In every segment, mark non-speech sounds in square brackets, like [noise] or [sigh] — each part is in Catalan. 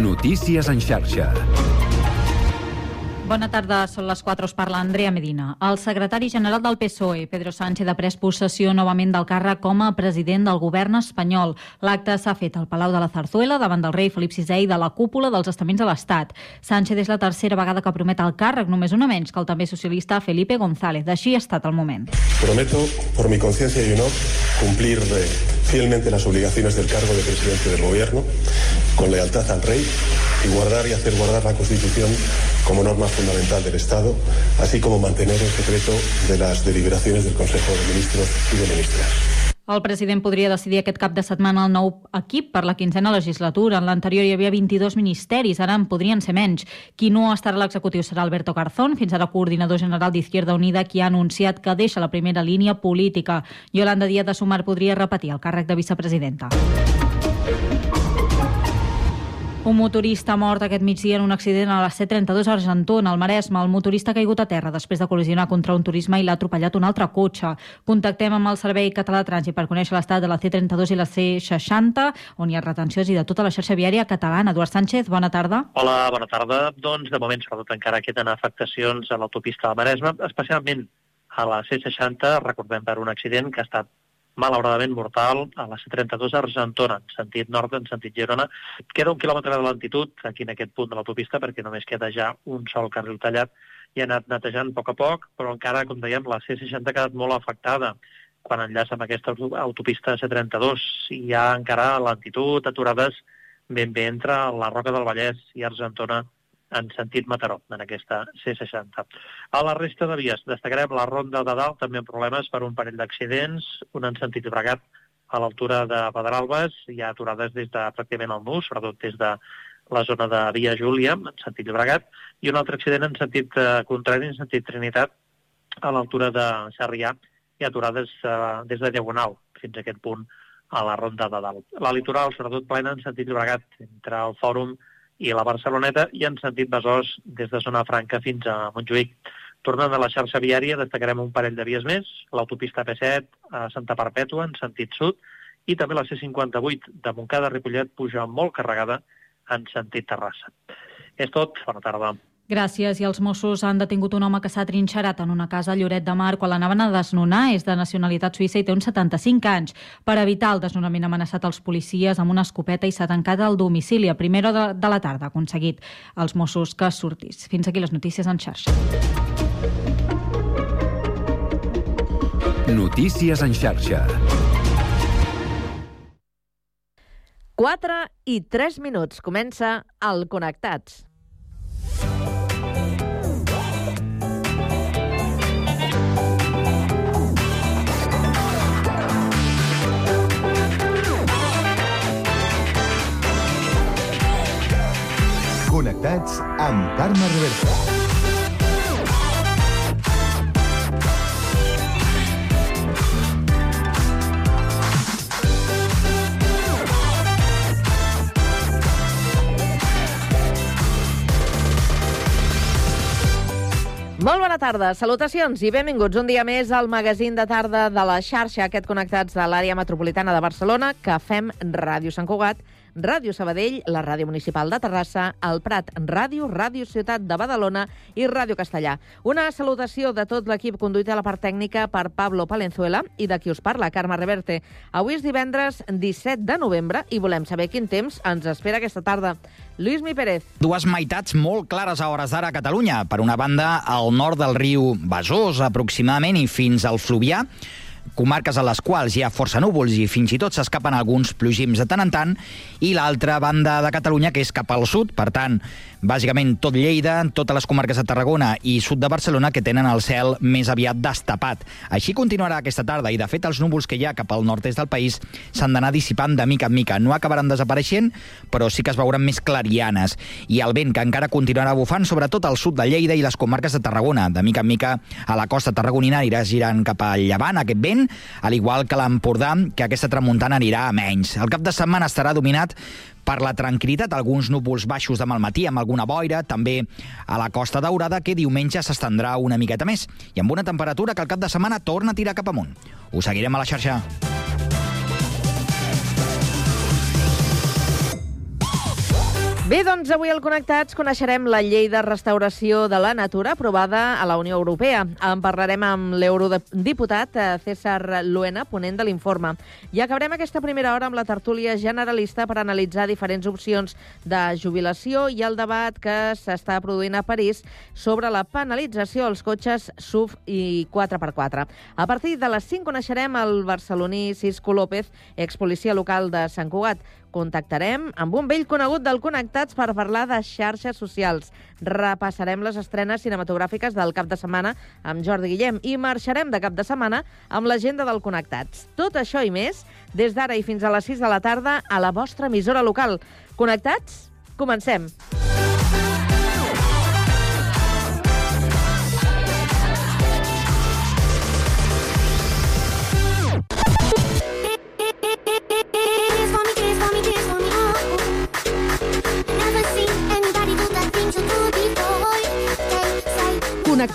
Notícies en xarxa. Bona tarda, són les 4, us parla Andrea Medina. El secretari general del PSOE, Pedro Sánchez, ha pres possessió novament del càrrec com a president del govern espanyol. L'acte s'ha fet al Palau de la Zarzuela davant del rei Felip VI i de la cúpula dels estaments de l'Estat. Sánchez és la tercera vegada que promet el càrrec, només una menys que el també socialista Felipe González. Així ha estat el moment. Prometo, por mi conciencia y honor, cumplir eh, fielmente las obligaciones del cargo de presidente del gobierno, con lealtad al rey y guardar y hacer guardar la Constitución como norma fundamental del Estado, así como mantener el secreto de las deliberaciones del Consejo de Ministros y de Ministras. El president podria decidir aquest cap de setmana el nou equip per la quinzena legislatura. En l'anterior hi havia 22 ministeris, ara en podrien ser menys. Qui no estarà a l'executiu serà Alberto Garzón, fins ara coordinador general d'Izquierda Unida, qui ha anunciat que deixa la primera línia política. Yolanda Díaz de Sumar podria repetir el càrrec de vicepresidenta. Un motorista mort aquest migdia en un accident a la C32 a Argentona, al Maresme. El motorista ha caigut a terra després de col·lisionar contra un turisme i l'ha atropellat un altre cotxe. Contactem amb el Servei Català de Trànsit per conèixer l'estat de la C32 i la C60, on hi ha retencions i de tota la xarxa viària catalana. Eduard Sánchez, bona tarda. Hola, bona tarda. Doncs, de moment, sobretot encara queden afectacions a l'autopista del Maresme, especialment a la C60, recordem per un accident que ha estat malauradament mortal a la C32 a Argentona, en sentit nord, en sentit Girona. Queda un quilòmetre de lentitud aquí en aquest punt de l'autopista perquè només queda ja un sol carril tallat i ha anat netejant a poc a poc, però encara, com dèiem, la C60 ha quedat molt afectada quan enllaça amb aquesta autopista C32. Hi ha encara lentitud, aturades ben bé entre la Roca del Vallès i Argentona en sentit Mataró, en aquesta C60. A la resta de vies destacarem la Ronda de Dalt, també amb problemes per un parell d'accidents, un en sentit Bregat a l'altura de Pedralbes, hi ha aturades des de pràcticament el nus, sobretot des de la zona de Via Júlia, en sentit Llobregat, i un altre accident en sentit eh, contrari, en sentit Trinitat, a l'altura de Sarrià, i aturades eh, des de Diagonal fins a aquest punt a la Ronda de Dalt. La litoral, sobretot plena en sentit Llobregat, entre el Fòrum i la Barceloneta i en sentit Besòs des de Zona Franca fins a Montjuïc. Tornant a la xarxa viària, destacarem un parell de vies més, l'autopista P7 a Santa Perpètua en sentit sud i també la C58 de Montcada a Ripollet puja molt carregada en sentit Terrassa. És tot, bona tarda. Gràcies. I els Mossos han detingut un home que s'ha trinxerat en una casa a Lloret de Mar quan l'anaven a desnonar. És de nacionalitat suïssa i té uns 75 anys. Per evitar el desnonament ha amenaçat els policies amb una escopeta i s'ha tancat al domicili. A primera de, de la tarda ha aconseguit els Mossos que sortís. Fins aquí les notícies en xarxa. Notícies en xarxa. 4 i 3 minuts. Comença el Connectats. Connectats amb Carme Reversa. Molt bona tarda, salutacions i benvinguts un dia més al magazín de tarda de la xarxa, aquest connectats de l'àrea metropolitana de Barcelona, que fem Ràdio Sant Cugat, Ràdio Sabadell, la Ràdio Municipal de Terrassa, el Prat Ràdio, Ràdio Ciutat de Badalona i Ràdio Castellà. Una salutació de tot l'equip conduït a la part tècnica per Pablo Palenzuela i de qui us parla, Carme Reverte. Avui és divendres 17 de novembre i volem saber quin temps ens espera aquesta tarda. Lluís Mi Pérez. Dues meitats molt clares a hores d'ara a Catalunya. Per una banda, al nord del riu Besòs, aproximadament, i fins al Fluvià, comarques a les quals hi ha força núvols i fins i tot s'escapen alguns plogims de tant en tant, i l'altra banda de Catalunya, que és cap al sud, per tant, bàsicament tot Lleida, totes les comarques de Tarragona i sud de Barcelona, que tenen el cel més aviat destapat. Així continuarà aquesta tarda, i de fet els núvols que hi ha cap al nord-est del país s'han d'anar dissipant de mica en mica. No acabaran desapareixent, però sí que es veuran més clarianes. I el vent, que encara continuarà bufant, sobretot al sud de Lleida i les comarques de Tarragona. De mica en mica a la costa tarragonina anirà girant cap al llevant aquest vent, al igual que l'Empordà, que aquesta tramuntana anirà a menys. El cap de setmana estarà dominat per la tranquil·litat, alguns núvols baixos demà al matí amb alguna boira, també a la Costa Daurada, que diumenge s'estendrà una miqueta més, i amb una temperatura que al cap de setmana torna a tirar cap amunt. Ho seguirem a la xarxa. Bé, doncs avui al Connectats coneixerem la llei de restauració de la natura aprovada a la Unió Europea. En parlarem amb l'eurodiputat eh, César Luena, ponent de l'informe. I acabarem aquesta primera hora amb la tertúlia generalista per analitzar diferents opcions de jubilació i el debat que s'està produint a París sobre la penalització als cotxes SUV i 4x4. A partir de les 5 coneixerem el barceloní Cisco López, expolicia local de Sant Cugat. Contactarem amb un vell conegut del Connectats per parlar de xarxes socials. Repassarem les estrenes cinematogràfiques del cap de setmana amb Jordi Guillem i marxarem de cap de setmana amb l'agenda del Connectats. Tot això i més des d'ara i fins a les 6 de la tarda a la vostra emissora local. Connectats? Comencem. Tears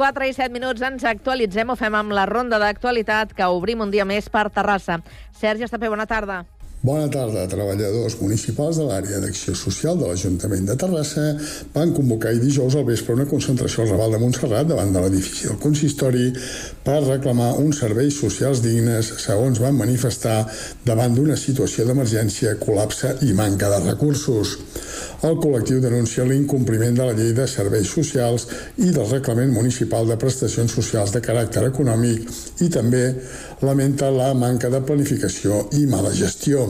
4 i 7 minuts ens actualitzem, ho fem amb la ronda d'actualitat que obrim un dia més per Terrassa. Sergi Estapé, bona tarda. Bona tarda. Treballadors municipals de l'àrea d'acció social de l'Ajuntament de Terrassa van convocar ahir dijous al vespre una concentració al Raval de Montserrat davant de l'edifici del consistori per reclamar uns serveis socials dignes, segons van manifestar davant d'una situació d'emergència, col·lapse i manca de recursos. El col·lectiu denuncia l'incompliment de la llei de serveis socials i del reglament municipal de prestacions socials de caràcter econòmic i també lamenta la manca de planificació i mala gestió.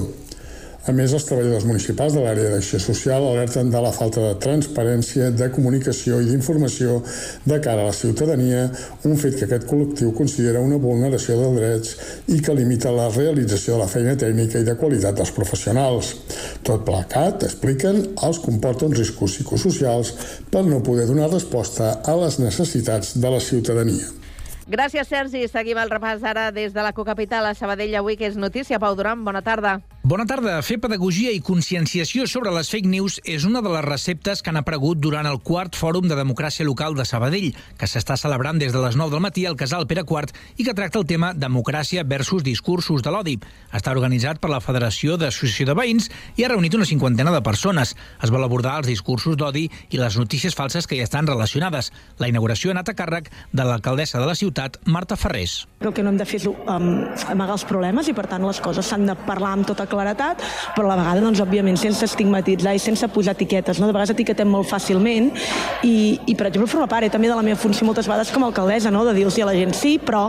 A més, els treballadors municipals de l'àrea d'acció social alerten de la falta de transparència, de comunicació i d'informació de cara a la ciutadania, un fet que aquest col·lectiu considera una vulneració de drets i que limita la realització de la feina tècnica i de qualitat dels professionals. Tot plegat, expliquen, els comporta uns riscos psicosocials per no poder donar resposta a les necessitats de la ciutadania. Gràcies, Sergi. Seguim el repàs ara des de la cocapital a Sabadell avui, que és notícia. Pau Duran, bona tarda. Bona tarda. Fer pedagogia i conscienciació sobre les fake news és una de les receptes que han aparegut durant el quart Fòrum de Democràcia Local de Sabadell, que s'està celebrant des de les 9 del matí al Casal Pere IV i que tracta el tema democràcia versus discursos de l'odi. Està organitzat per la Federació d'Associació de Veïns i ha reunit una cinquantena de persones. Es vol abordar els discursos d'odi i les notícies falses que hi estan relacionades. La inauguració ha anat a càrrec de l'alcaldessa de la ciutat, Marta Ferrés. El que no hem de fer és um, amagar els problemes i, per tant, les coses s'han de parlar amb tota claretat, però a la vegada, doncs, òbviament, sense estigmatitzar i sense posar etiquetes. No? De vegades etiquetem molt fàcilment i, i per exemple, forma part eh, també de la meva funció moltes vegades com a alcaldessa, no? de dir-los a la gent sí, però,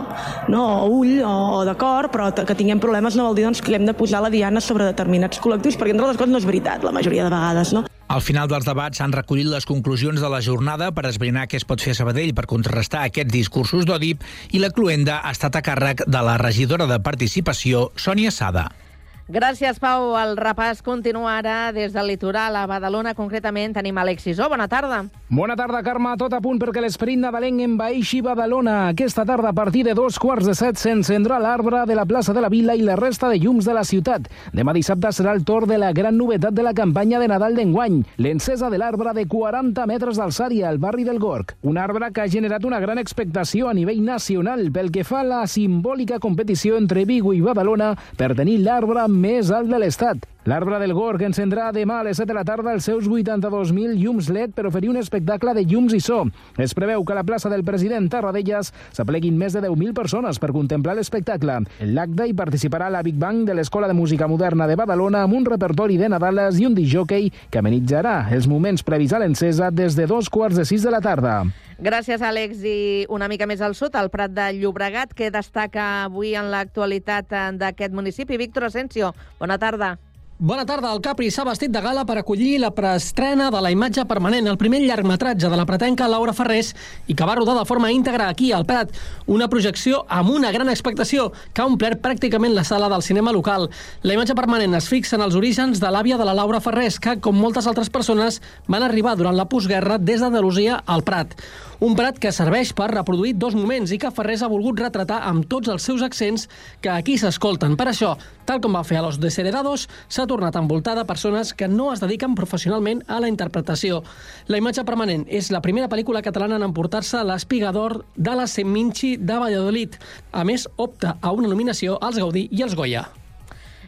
no? o ull, o, o d'acord, però que tinguem problemes no vol dir doncs, que hem de posar la diana sobre determinats col·lectius, perquè entre les coses no és veritat, la majoria de vegades. No? Al final dels debats s'han recollit les conclusions de la jornada per esbrinar què es pot fer a Sabadell per contrarrestar aquests discursos d'odi i la cluenda ha estat a càrrec de la regidora de participació, Sònia Sada. Gràcies, Pau. El repàs continua ara des del litoral a Badalona. Concretament tenim Alexis O. Bona tarda. Bona tarda, Carme. Tot a punt perquè l'esperit nadalenc envaeixi Badalona. Aquesta tarda, a partir de dos quarts de set, s'encendrà l'arbre de la plaça de la Vila i la resta de llums de la ciutat. Demà dissabte serà el torn de la gran novetat de la campanya de Nadal d'enguany, l'encesa de l'arbre de 40 metres d'alçària al barri del Gorg. Un arbre que ha generat una gran expectació a nivell nacional pel que fa a la simbòlica competició entre Vigo i Badalona per tenir l'arbre més alt de l'Estat. L'arbre del Gorg encendrà demà a les 7 de la tarda els seus 82.000 llums LED per oferir un espectacle de llums i so. Es preveu que a la plaça del president Tarradellas s'apleguin més de 10.000 persones per contemplar l'espectacle. En l'acte hi participarà la Big Bang de l'Escola de Música Moderna de Badalona amb un repertori de Nadales i un disjockey que amenitzarà els moments previs a l'encesa des de dos quarts de sis de la tarda. Gràcies, Àlex. I una mica més al sud, al Prat de Llobregat, que destaca avui en l'actualitat eh, d'aquest municipi. Víctor Asensio, bona tarda. Bona tarda. El Capri s'ha vestit de gala per acollir la preestrena de la imatge permanent, el primer llargmetratge de la pretenca Laura Ferrés i que va rodar de forma íntegra aquí, al Prat. Una projecció amb una gran expectació que ha omplert pràcticament la sala del cinema local. La imatge permanent es fixa en els orígens de l'àvia de la Laura Ferrés, que, com moltes altres persones, van arribar durant la postguerra des d'Andalusia al Prat. Un Prat que serveix per reproduir dos moments i que Ferrés ha volgut retratar amb tots els seus accents que aquí s'escolten. Per això, tal com va fer a Los Desheredados, s'ha tornat a envoltar de persones que no es dediquen professionalment a la interpretació. La imatge permanent és la primera pel·lícula catalana en emportar-se l'Espiga d'Or de la Seminci de Valladolid. A més, opta a una nominació als Gaudí i als Goya.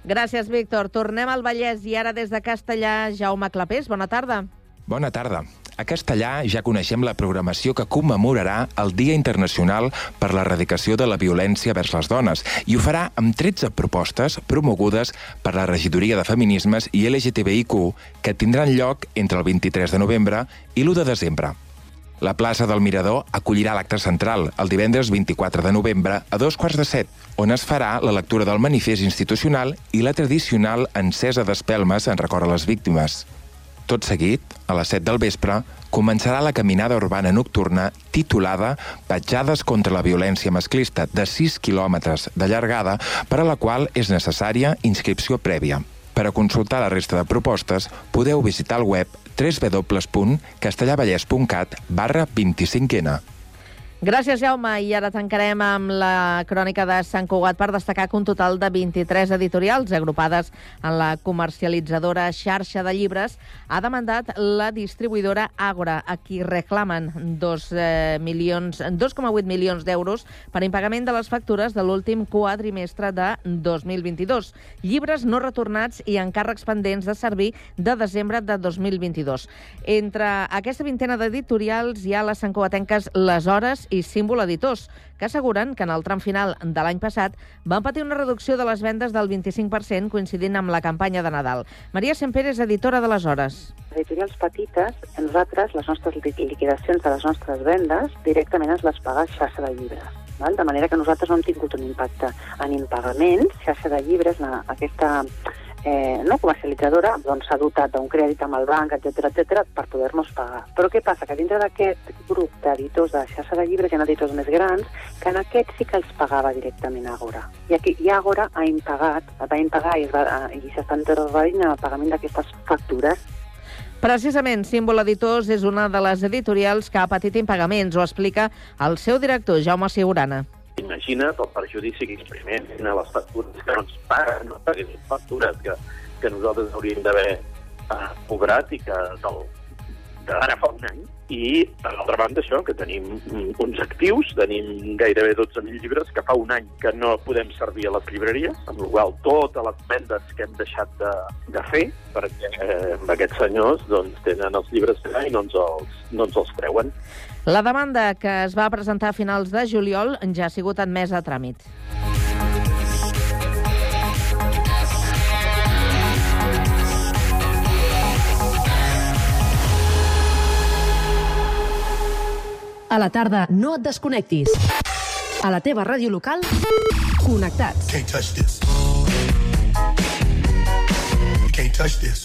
Gràcies, Víctor. Tornem al Vallès i ara des de Castellà, Jaume Clapés. Bona tarda. Bona tarda. A Castellà ja coneixem la programació que commemorarà el Dia Internacional per l'Erradicació de la Violència vers les Dones i ho farà amb 13 propostes promogudes per la Regidoria de Feminismes i LGTBIQ que tindran lloc entre el 23 de novembre i l'1 de desembre. La plaça del Mirador acollirà l'acte central el divendres 24 de novembre a dos quarts de set, on es farà la lectura del manifest institucional i la tradicional encesa d'espelmes en record a les víctimes. Tot seguit, a les 7 del vespre, començarà la caminada urbana nocturna titulada Petjades contra la violència masclista, de 6 quilòmetres de llargada, per a la qual és necessària inscripció prèvia. Per a consultar la resta de propostes, podeu visitar el web www.castellavallès.cat barra 25N. Gràcies, Jaume. I ara tancarem amb la crònica de Sant Cugat per destacar que un total de 23 editorials agrupades en la comercialitzadora xarxa de llibres ha demandat la distribuïdora Àgora, a qui reclamen 2 eh, milions 2,8 milions d'euros per impagament de les factures de l'últim quadrimestre de 2022. Llibres no retornats i encàrrecs pendents de servir de desembre de 2022. Entre aquesta vintena d'editorials hi ha les santcugatenques Les Hores i Símbol Editors, que asseguren que en el tram final de l'any passat van patir una reducció de les vendes del 25% coincidint amb la campanya de Nadal. Maria Semper és editora de les Hores. Editorials petites, nosaltres, les nostres liquidacions de les nostres vendes, directament ens les paga xarxa de llibres. Val? De manera que nosaltres no hem tingut un impacte en impagaments. Xarxa de llibres, aquesta eh, no, comercialitzadora doncs, s'ha dotat d'un crèdit amb el banc, etc etc per poder-nos pagar. Però què passa? Que dintre d'aquest grup d'editors de xarxa de llibres hi ha editors més grans que en aquest sí que els pagava directament Agora. I, aquí, i Agora ha impagat, va impagar i, i s'està intervenint en el pagament d'aquestes factures Precisament, Símbol Editors és una de les editorials que ha patit impagaments, ho explica el seu director, Jaume Sigurana. Imagina't el perjudici que experimenten a les factures que no ens paguen, no paguen les factures que, que nosaltres hauríem d'haver eh, cobrat i que del, d'ara fa un any. I, per altra banda, això, que tenim uns actius, tenim gairebé 12.000 llibres que fa un any que no podem servir a les llibreries, amb la qual totes les vendes que hem deixat de, de fer, perquè eh, aquests senyors doncs, tenen els llibres allà i no ens els, no ens els treuen. La demanda que es va presentar a finals de juliol ja ha sigut admesa a tràmit. A la tarda, no et desconnectis. A la teva ràdio local, connectats. Can't touch this. Can't touch this.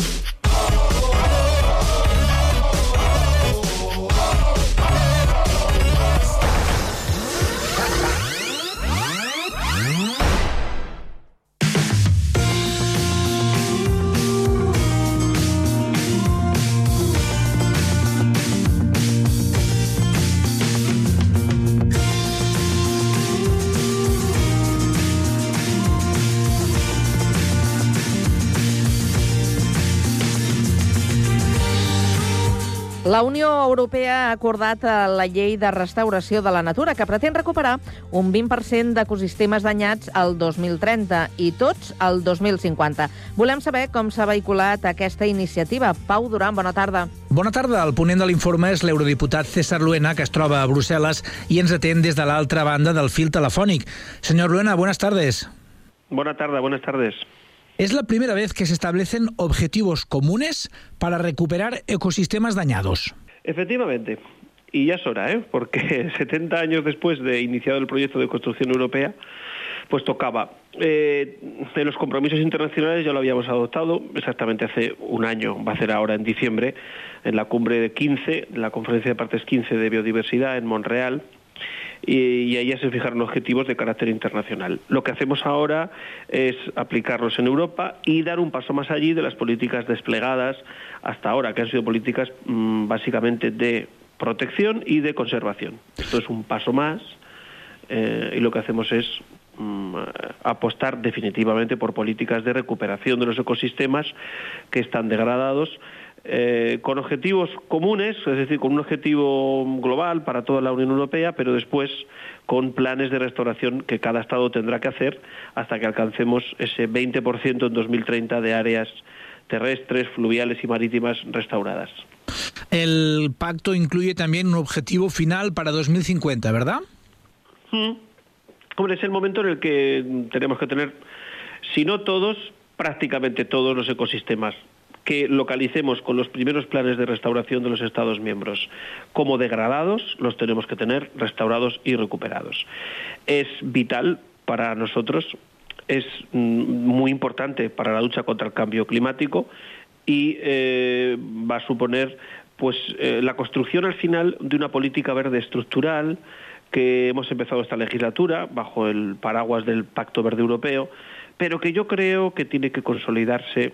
La Unió Europea ha acordat eh, la llei de restauració de la natura que pretén recuperar un 20% d'ecosistemes danyats al 2030 i tots al 2050. Volem saber com s'ha vehiculat aquesta iniciativa. Pau Duran, bona tarda. Bona tarda. El ponent de l'informe és l'eurodiputat César Luena, que es troba a Brussel·les i ens atén des de l'altra banda del fil telefònic. Senyor Luena, buenas tardes. Buena tarde, buenas tardes. Es la primera vez que se establecen objetivos comunes para recuperar ecosistemas dañados. Efectivamente. Y ya es hora, ¿eh? porque [laughs] 70 años después de iniciado el proyecto de construcción europea, pues tocaba. Eh, de los compromisos internacionales ya lo habíamos adoptado exactamente hace un año, va a ser ahora en diciembre, en la cumbre de 15, la conferencia de partes 15 de biodiversidad en Montreal, y, y ahí ya se fijaron objetivos de carácter internacional. Lo que hacemos ahora es aplicarlos en Europa y dar un paso más allí de las políticas desplegadas hasta ahora, que han sido políticas mm, básicamente de protección y de conservación. Esto es un paso más eh, y lo que hacemos es mm, apostar definitivamente por políticas de recuperación de los ecosistemas que están degradados eh, con objetivos comunes, es decir, con un objetivo global para toda la Unión Europea, pero después con planes de restauración que cada Estado tendrá que hacer hasta que alcancemos ese 20% en 2030 de áreas terrestres, fluviales y marítimas restauradas. El pacto incluye también un objetivo final para 2050, ¿verdad? Mm. Hombre, es el momento en el que tenemos que tener, si no todos, prácticamente todos los ecosistemas que localicemos con los primeros planes de restauración de los Estados miembros como degradados, los tenemos que tener restaurados y recuperados. Es vital para nosotros, es mm, muy importante para la lucha contra el cambio climático y eh, va a suponer pues eh, la construcción al final de una política verde estructural que hemos empezado esta legislatura bajo el paraguas del Pacto Verde Europeo, pero que yo creo que tiene que consolidarse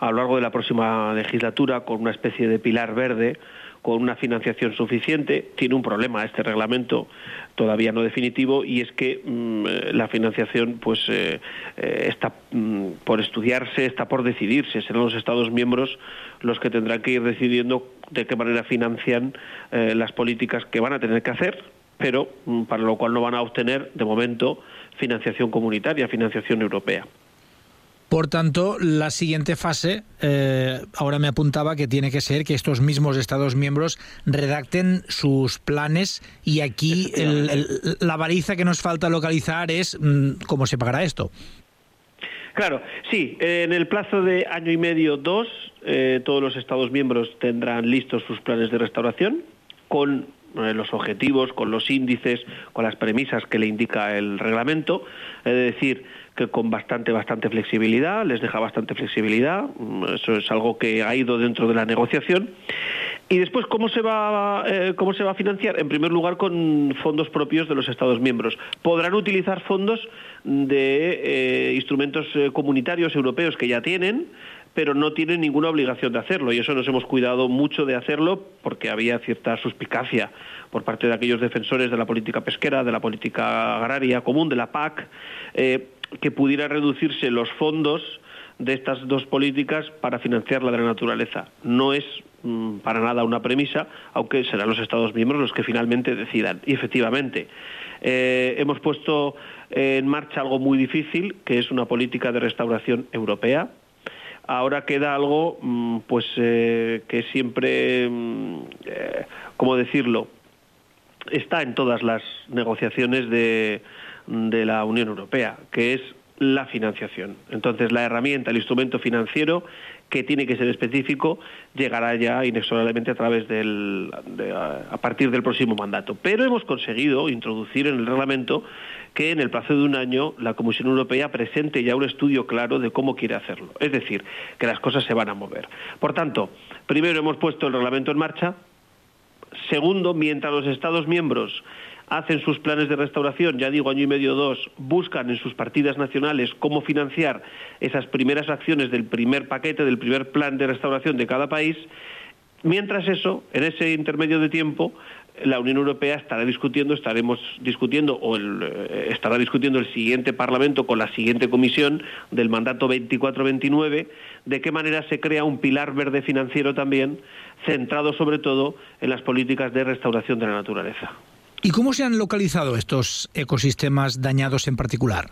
a lo largo de la próxima legislatura con una especie de pilar verde, con una financiación suficiente. Tiene un problema este reglamento todavía no definitivo y es que mm, eh, la financiación pues eh, eh, está mm, por estudiarse, está por decidirse. Serán los Estados miembros los que tendrán que ir decidiendo de qué manera financian las políticas que van a tener que hacer, pero mm, para lo cual no van a obtener de momento financiación comunitaria, financiación europea. Por tanto, la siguiente fase, eh, ahora me apuntaba que tiene que ser que estos mismos Estados miembros redacten sus planes y aquí el- el- la baliza que nos falta localizar es mm, cómo se pagará esto. Claro, sí, en el plazo de año y medio, dos, eh, todos los Estados miembros tendrán listos sus planes de restauración con eh, los objetivos, con los índices, con las premisas que le indica el reglamento, es decir, que con bastante, bastante flexibilidad, les deja bastante flexibilidad, mm, eso es algo que ha ido dentro de la negociación. Y después, ¿cómo se, va, eh, ¿cómo se va a financiar? En primer lugar, con fondos propios de los Estados miembros. Podrán utilizar fondos de eh, instrumentos eh, comunitarios europeos que ya tienen, pero no tienen ninguna obligación de hacerlo. Y eso nos hemos cuidado mucho de hacerlo porque había cierta suspicacia por parte de aquellos defensores de la política pesquera, de la política agraria común, de la PAC, que pudiera reducirse los fondos de estas dos políticas para financiar la de la naturaleza. No es mm, para nada una premisa, aunque serán los Estados miembros los que finalmente decidan. Y efectivamente, eh, hemos puesto en marcha algo muy difícil, que es una política de restauración europea. Ahora queda algo, mm, pues, eh, que siempre, mm, eh, ¿cómo decirlo? Está en todas las negociaciones de, de la Unión Europea, que es la financiación. Entonces, la herramienta, el instrumento financiero, que tiene que ser específico, llegará ya inexorablemente a través del, de- a partir del próximo mandato. Pero hemos conseguido introducir en el reglamento que en el plazo de un año la Comisión Europea presente ya un estudio claro de cómo quiere hacerlo. Es decir, que las cosas se van a mover. Por tanto, primero hemos puesto el reglamento en marcha, Segundo, mientras los Estados miembros hacen sus planes de restauración, ya digo año y medio o dos, buscan en sus partidas nacionales cómo financiar esas primeras acciones del primer paquete, del primer plan de restauración de cada país, mientras eso, en ese intermedio de tiempo, la Unión Europea estará discutiendo, estaremos discutiendo, o eh, estará discutiendo el siguiente Parlamento con la siguiente comisión del mandato 24-29, de qué manera se crea un pilar verde financiero también, centrado sobre todo en las políticas de restauración de la naturaleza. ¿Y cómo se han localizado estos ecosistemas dañados en particular?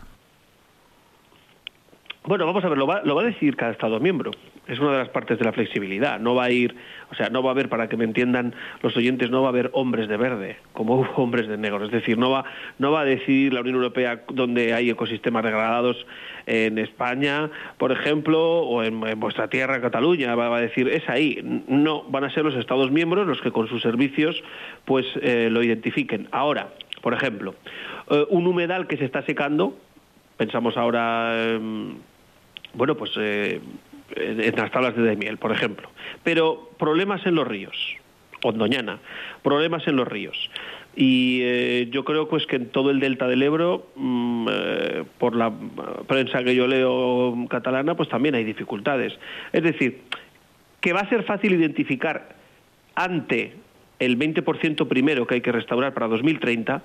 Bueno, vamos a ver, lo va, a decidir cada Estado miembro. Es una de las partes de la flexibilidad. No va a ir, o sea, no va a haber, para que me entiendan los oyentes, no va a haber hombres de verde, como [laughs] hubo hombres de negro. Es decir, no va, no va a decidir la Unión Europea donde hay ecosistemas degradados en España, por ejemplo, o en, vuestra tierra, Cataluña. Va, a decir, es ahí. No, van a ser los Estados miembros los que con sus servicios pues eh, lo identifiquen. Ahora, por ejemplo, eh, un humedal que se está secando, pensamos ahora... bueno, pues eh, en las tablas de miel, por ejemplo. Pero problemas en los ríos, Ondoñana, problemas en los ríos. Y eh, yo creo pues que en todo el delta del Ebro, mmm, eh, por la prensa que yo leo catalana, pues también hay dificultades. Es decir, que va a ser fácil identificar ante el 20% primero que hay que restaurar para 2030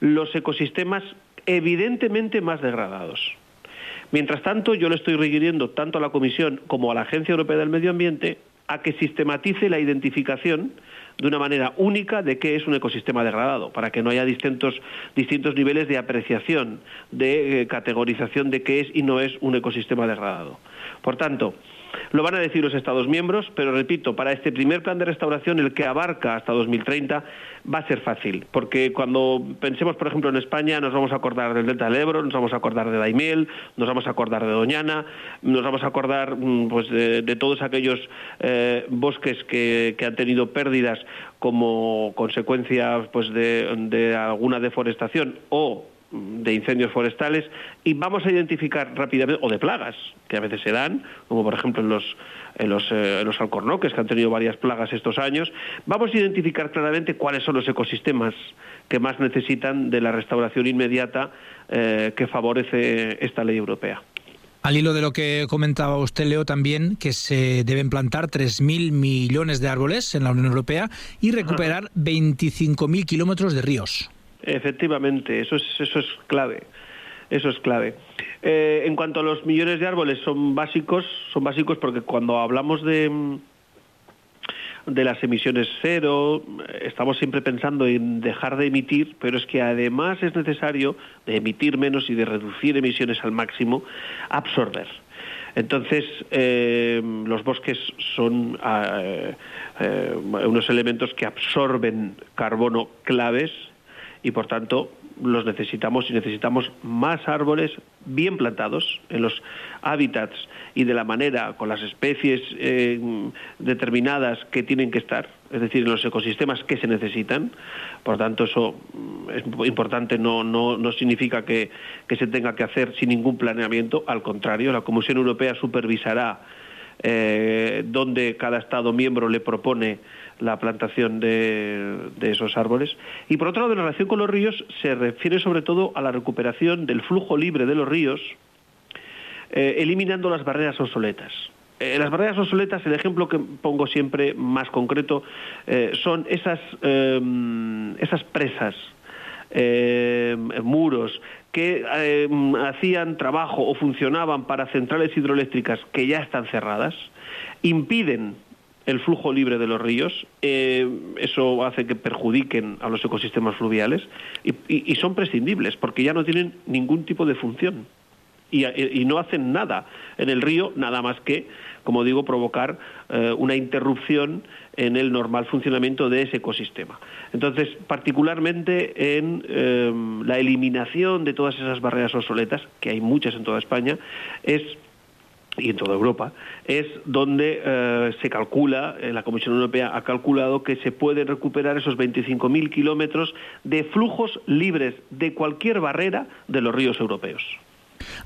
los ecosistemas evidentemente más degradados. Mientras tanto, yo le estoy requiriendo tanto a la Comisión como a la Agencia Europea del Medio Ambiente a que sistematice la identificación de una manera única de qué es un ecosistema degradado, para que no haya distintos, distintos niveles de apreciación, de eh, categorización de qué es y no es un ecosistema degradado. Por tanto, lo van a decir los Estados miembros, pero repito, para este primer plan de restauración, el que abarca hasta 2030, va a ser fácil, porque cuando pensemos, por ejemplo, en España, nos vamos a acordar del Delta del Ebro, nos vamos a acordar de Daimiel, nos vamos a acordar de Doñana, nos vamos a acordar pues, de, todos aquellos eh, bosques que, que, han tenido pérdidas como consecuencia pues, de, de alguna deforestación o de incendios forestales y vamos a identificar rápidamente, o de plagas, que a veces se dan, como por ejemplo en los, en los, eh, en los alcornoques, que han tenido varias plagas estos años, vamos a identificar claramente cuáles son los ecosistemas que más necesitan de la restauración inmediata eh, que favorece esta ley europea. Al hilo de lo que comentaba usted, Leo, también que se deben plantar 3.000 millones de árboles en la Unión Europea y recuperar 25.000 kilómetros de ríos. Efectivamente, eso es, eso es clave. Eso es clave. Eh, en cuanto a los millones de árboles, son básicos, son básicos porque cuando hablamos de, de las emisiones cero, estamos siempre pensando en dejar de emitir, pero es que además es necesario de emitir menos y de reducir emisiones al máximo, absorber. Entonces, eh, los bosques son eh, eh, unos elementos que absorben carbono claves y por tanto los necesitamos y necesitamos más árboles bien plantados en los hábitats y de la manera, con las especies eh, determinadas que tienen que estar, es decir, en los ecosistemas que se necesitan. Por tanto, eso es importante, no, no, no significa que, que se tenga que hacer sin ningún planeamiento, al contrario, la Comisión Europea supervisará eh, donde cada Estado miembro le propone la plantación de, esos árboles. Y por otro lado, en relación con los ríos, se refiere sobre todo a la recuperación del flujo libre de los ríos, eh, eliminando las barreras obsoletas. Eh, las barreras obsoletas, el ejemplo que pongo siempre más concreto, eh, son esas, esas presas, muros, que hacían trabajo o funcionaban para centrales hidroeléctricas que ya están cerradas, impiden el flujo libre de los ríos, eh, eso hace que perjudiquen a los ecosistemas fluviales y, son prescindibles porque ya no tienen ningún tipo de función y, y no hacen nada en el río, nada más que, como digo, provocar eh, una interrupción en el normal funcionamiento de ese ecosistema. Entonces, particularmente en eh, la eliminación de todas esas barreras obsoletas, que hay muchas en toda España, es y en toda Europa, es donde eh, se calcula, eh, la Comisión Europea ha calculado que se pueden recuperar esos 25.000 kilómetros de flujos libres de cualquier barrera de los ríos europeos.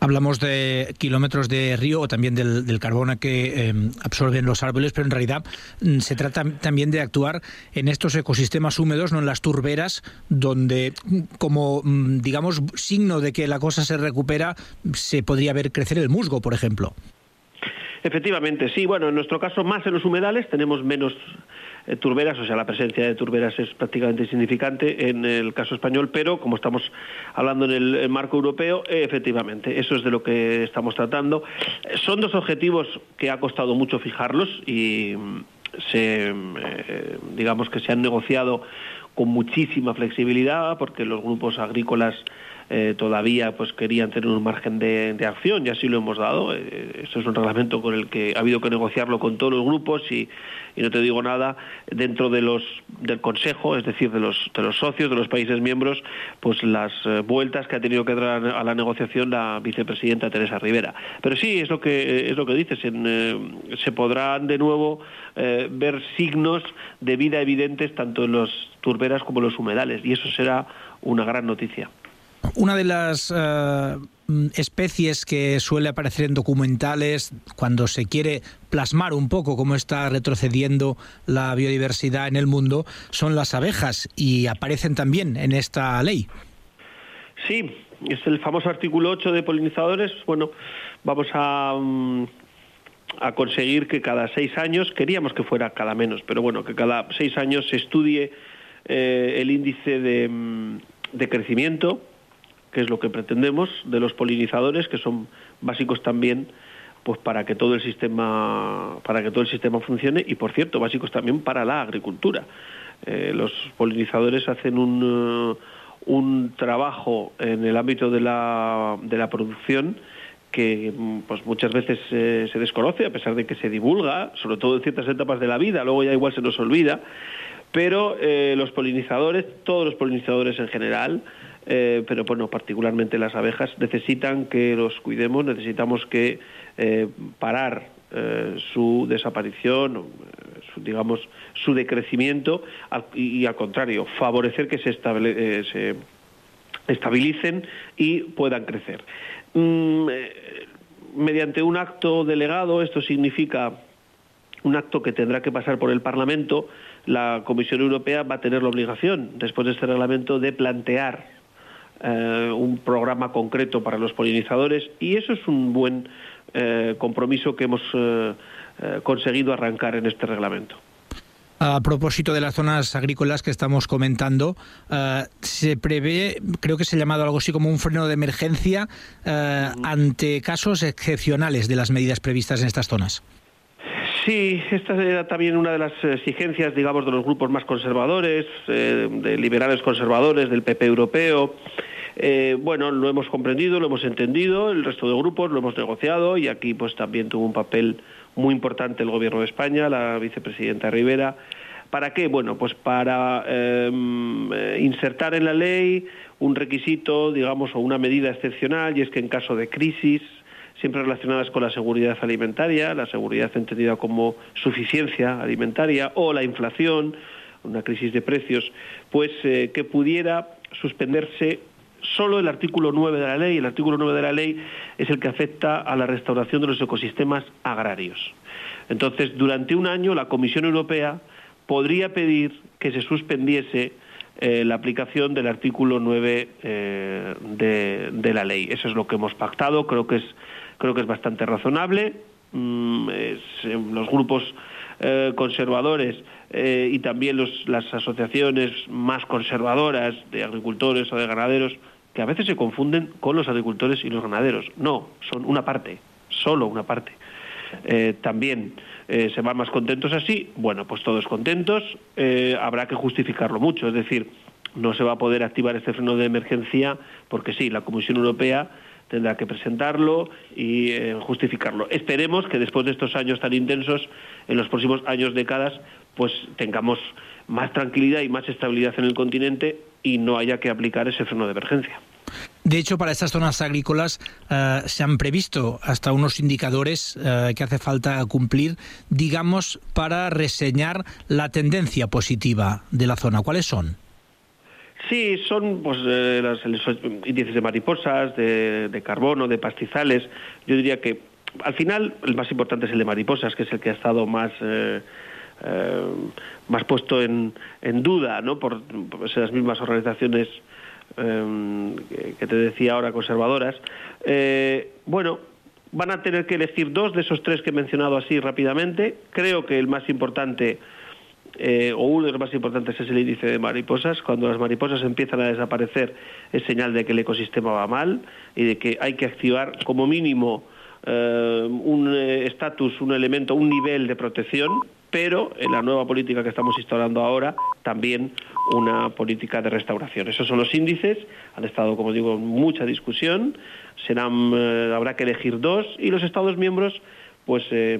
Hablamos de kilómetros de río o también del, del carbono que eh, absorben los árboles, pero en realidad mm, se trata también de actuar en estos ecosistemas húmedos, no en las turberas, donde mm, como, mm, digamos, signo de que la cosa se recupera, se podría ver crecer el musgo, por ejemplo. Efectivamente, sí. Bueno, en nuestro caso más en los humedales tenemos menos eh, turberas, o sea, la presencia de turberas es prácticamente insignificante en el caso español, pero como estamos hablando en el, marco europeo, efectivamente, eso es de lo que estamos tratando. Son dos objetivos que ha costado mucho fijarlos y eh, digamos que se han negociado con muchísima flexibilidad porque los grupos agrícolas eh, todavía pues querían tener un margen de, de acción y así lo hemos dado. Eh, eso es un reglamento con el que ha habido que negociarlo con todos los grupos y, y no te digo nada dentro de los del Consejo, es decir, de los de los socios de los países miembros, pues las eh, vueltas que ha tenido que dar a la negociación la vicepresidenta Teresa Rivera. Pero sí es lo que es lo que dices, eh, se podrán de nuevo eh, ver signos de vida evidentes tanto en los turberas como en los humedales y eso será una gran noticia. Una de las eh, especies que suele aparecer en documentales cuando se quiere plasmar un poco cómo está retrocediendo la biodiversidad en el mundo son las abejas y aparecen también en esta ley. Sí, es el famoso artículo 8 de polinizadores. Bueno, vamos a, mm, a conseguir que cada seis años, queríamos que fuera cada menos, pero bueno, que cada seis años se estudie eh, el índice de, mm, de crecimiento, que es lo que pretendemos, de los polinizadores, que son básicos también pues para que todo el sistema para que todo el sistema funcione y por cierto básicos también para la agricultura. Eh, los polinizadores hacen un eh, un trabajo en el ámbito de la, de la producción que pues muchas veces eh, se desconoce a pesar de que se divulga, sobre todo en ciertas etapas de la vida, luego ya igual se nos olvida, pero los polinizadores, todos los polinizadores en general, eh, pero bueno, particularmente las abejas, necesitan que los cuidemos, necesitamos que eh, parar eh, su desaparición, digamos, su decrecimiento y, al contrario, favorecer que se, estabilicen y puedan crecer. Mm, mediante un acto delegado, esto significa un acto que tendrá que pasar por el Parlamento, la Comisión Europea va a tener la obligación, después de este reglamento, de plantear eh, un programa concreto para los polinizadores y eso es un buen eh, compromiso que hemos eh, conseguido arrancar en este reglamento. A propósito de las zonas agrícolas que estamos comentando, se prevé, creo que se ha llamado algo así como un freno de emergencia ante casos excepcionales de las medidas previstas en estas zonas. Sí, esta era también una de las exigencias, digamos, de los grupos más conservadores, eh, de liberales conservadores, del PP europeo. Eh, bueno, lo hemos comprendido, lo hemos entendido, el resto de grupos lo hemos negociado y aquí pues también tuvo un papel muy importante el Gobierno de España, la vicepresidenta Rivera. ¿Para qué? Bueno, pues para eh, eh, insertar en la ley un requisito, digamos, o una medida excepcional, y es que en caso de crisis, siempre relacionadas con la seguridad alimentaria, la seguridad entendida como suficiencia alimentaria, o la inflación, una crisis de precios, pues eh, que pudiera suspenderse solo el artículo 9 de la ley. El artículo 9 de la ley es el que afecta a la restauración de los ecosistemas agrarios. Entonces, durante un año, la Comisión Europea podría pedir que se suspendiese eh, la aplicación del artículo 9 eh, de, la ley. Eso es lo que hemos pactado. Creo que es, creo que es bastante razonable. Mm, eh, los grupos conservadores y también las asociaciones más conservadoras de agricultores o de ganaderos, que a veces se confunden con los agricultores y los ganaderos. No, son una parte, solo una parte. Eh, también eh, se van más contentos así, bueno, pues todos contentos, eh, habrá que justificarlo mucho, es decir, no se va a poder activar este freno de emergencia porque sí, la Comisión Europea tendrá que presentarlo y justificarlo. Esperemos que después de estos años tan intensos, en los próximos años, décadas, pues tengamos más tranquilidad y más estabilidad en el continente y no haya que aplicar ese freno de emergencia. De hecho, para estas zonas agrícolas eh, se han previsto hasta unos indicadores eh, que hace falta cumplir, digamos, para reseñar la tendencia positiva de la zona. ¿Cuáles son? Sí, son pues, eh, las- los índices de mariposas, de, de carbono, de pastizales. Yo diría que al final el más importante es el de mariposas, que es el que ha estado más, eh, eh, más puesto en, duda ¿no? por, por esas mismas organizaciones eh, que- te decía ahora conservadoras. Eh, bueno, van a tener que elegir dos de esos tres que he mencionado así rápidamente. Creo que el más importante, o uno de los más importantes, es el índice de mariposas. Cuando las mariposas empiezan a desaparecer, es señal de que el ecosistema va mal y de que hay que activar como mínimo un estatus, un elemento, un nivel de protección, pero en la nueva política que estamos instaurando ahora también una política de restauración. Esos son los índices, han estado, como digo, en mucha discusión, eh, habrá que elegir dos y los Estados miembros pues eh,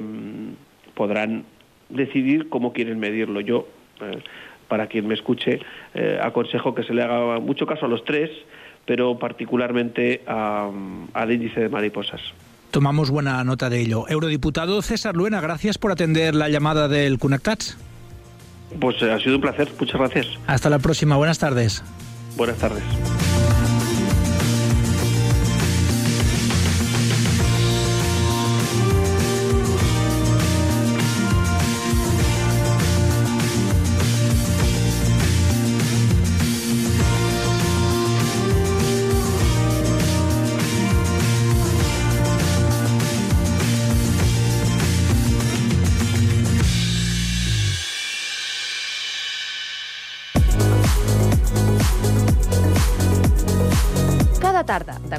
podrán decidir cómo quieren medirlo. Yo, eh, para quien me escuche, eh, aconsejo que se le haga mucho caso a los tres, pero particularmente a- al índice de mariposas. Tomamos buena nota de ello. Eurodiputado César Luena, gracias por atender la llamada del Connectats. Pues eh, ha sido un placer, muchas gracias. Hasta la próxima, buenas tardes. Buenas tardes.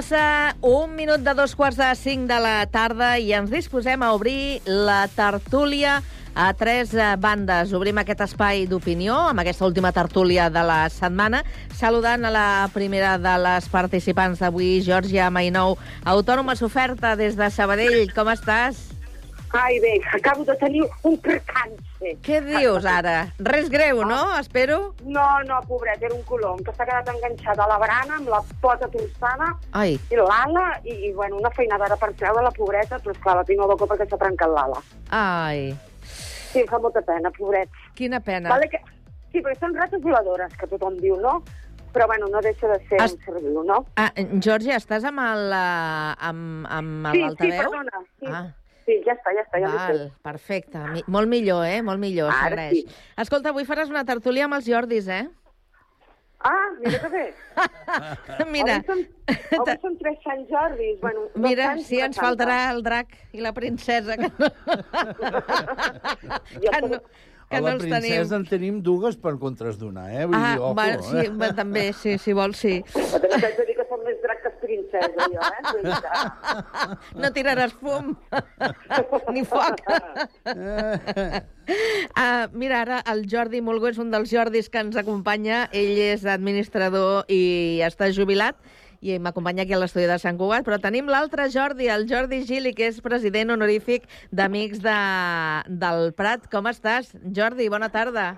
Passa un minut de dos quarts de cinc de la tarda i ens disposem a obrir la tertúlia a tres eh, bandes. Obrim aquest espai d'opinió amb aquesta última tertúlia de la setmana, saludant a la primera de les participants d'avui, Georgia Mainou, autònoma soferta des de Sabadell. Com estàs? Ai, bé, acabo de tenir un percance. Què dius ara? Res greu, no? Espero? No, no, pobret, era un colom que s'ha quedat enganxat a la barana amb la pota torçada Ai. i l'ala, i, i bueno, una feinada ara per treure la pobreta, però esclar, la tinc al balcó perquè s'ha trencat l'ala. Ai, Sí, em fa molta pena, pobret. quina pena. Vale que... Sí, perquè són rates voladores, que tothom diu, no? Però, bueno, no deixa de ser Es- un ser viu, no? Ah, Georgia, estàs amb el, eh, amb, amb Sí, sí, l'altaveu? perdona. Sí, Ah. Sí, ja està, ja està, ja Val, perfecte. Mi molt millor, eh? Molt millor, Ara s'agraeix. sí. Escolta, avui faràs una tertúlia amb els Jordis, eh? Ah, mira que bé. [laughs] Mira, Avui són, avui són tres Sant Jordis. Bueno, mira, sí, ens faltarà el drac i la princesa, que no, [laughs] [laughs] que no, que a no la els princesa tenim. en tenim dues per contras donar, eh? Vull Ah, dir, ojo, va, sí, eh? va, també, sí, si vols, sí. Però també t'haig de dir que som més drac que princesa, jo, eh? Vull dir que- No tiraràs fum, [laughs] ni foc. Uh, mira, ara el Jordi Mulgo és un dels Jordis que ens acompanya. Ell és administrador i està jubilat i m'acompanya aquí a l'estudi de Sant Cugat, però tenim l'altre Jordi, el Jordi Gili, que és president honorífic d'Amics de, del Prat. Com estàs, Jordi? Bona tarda.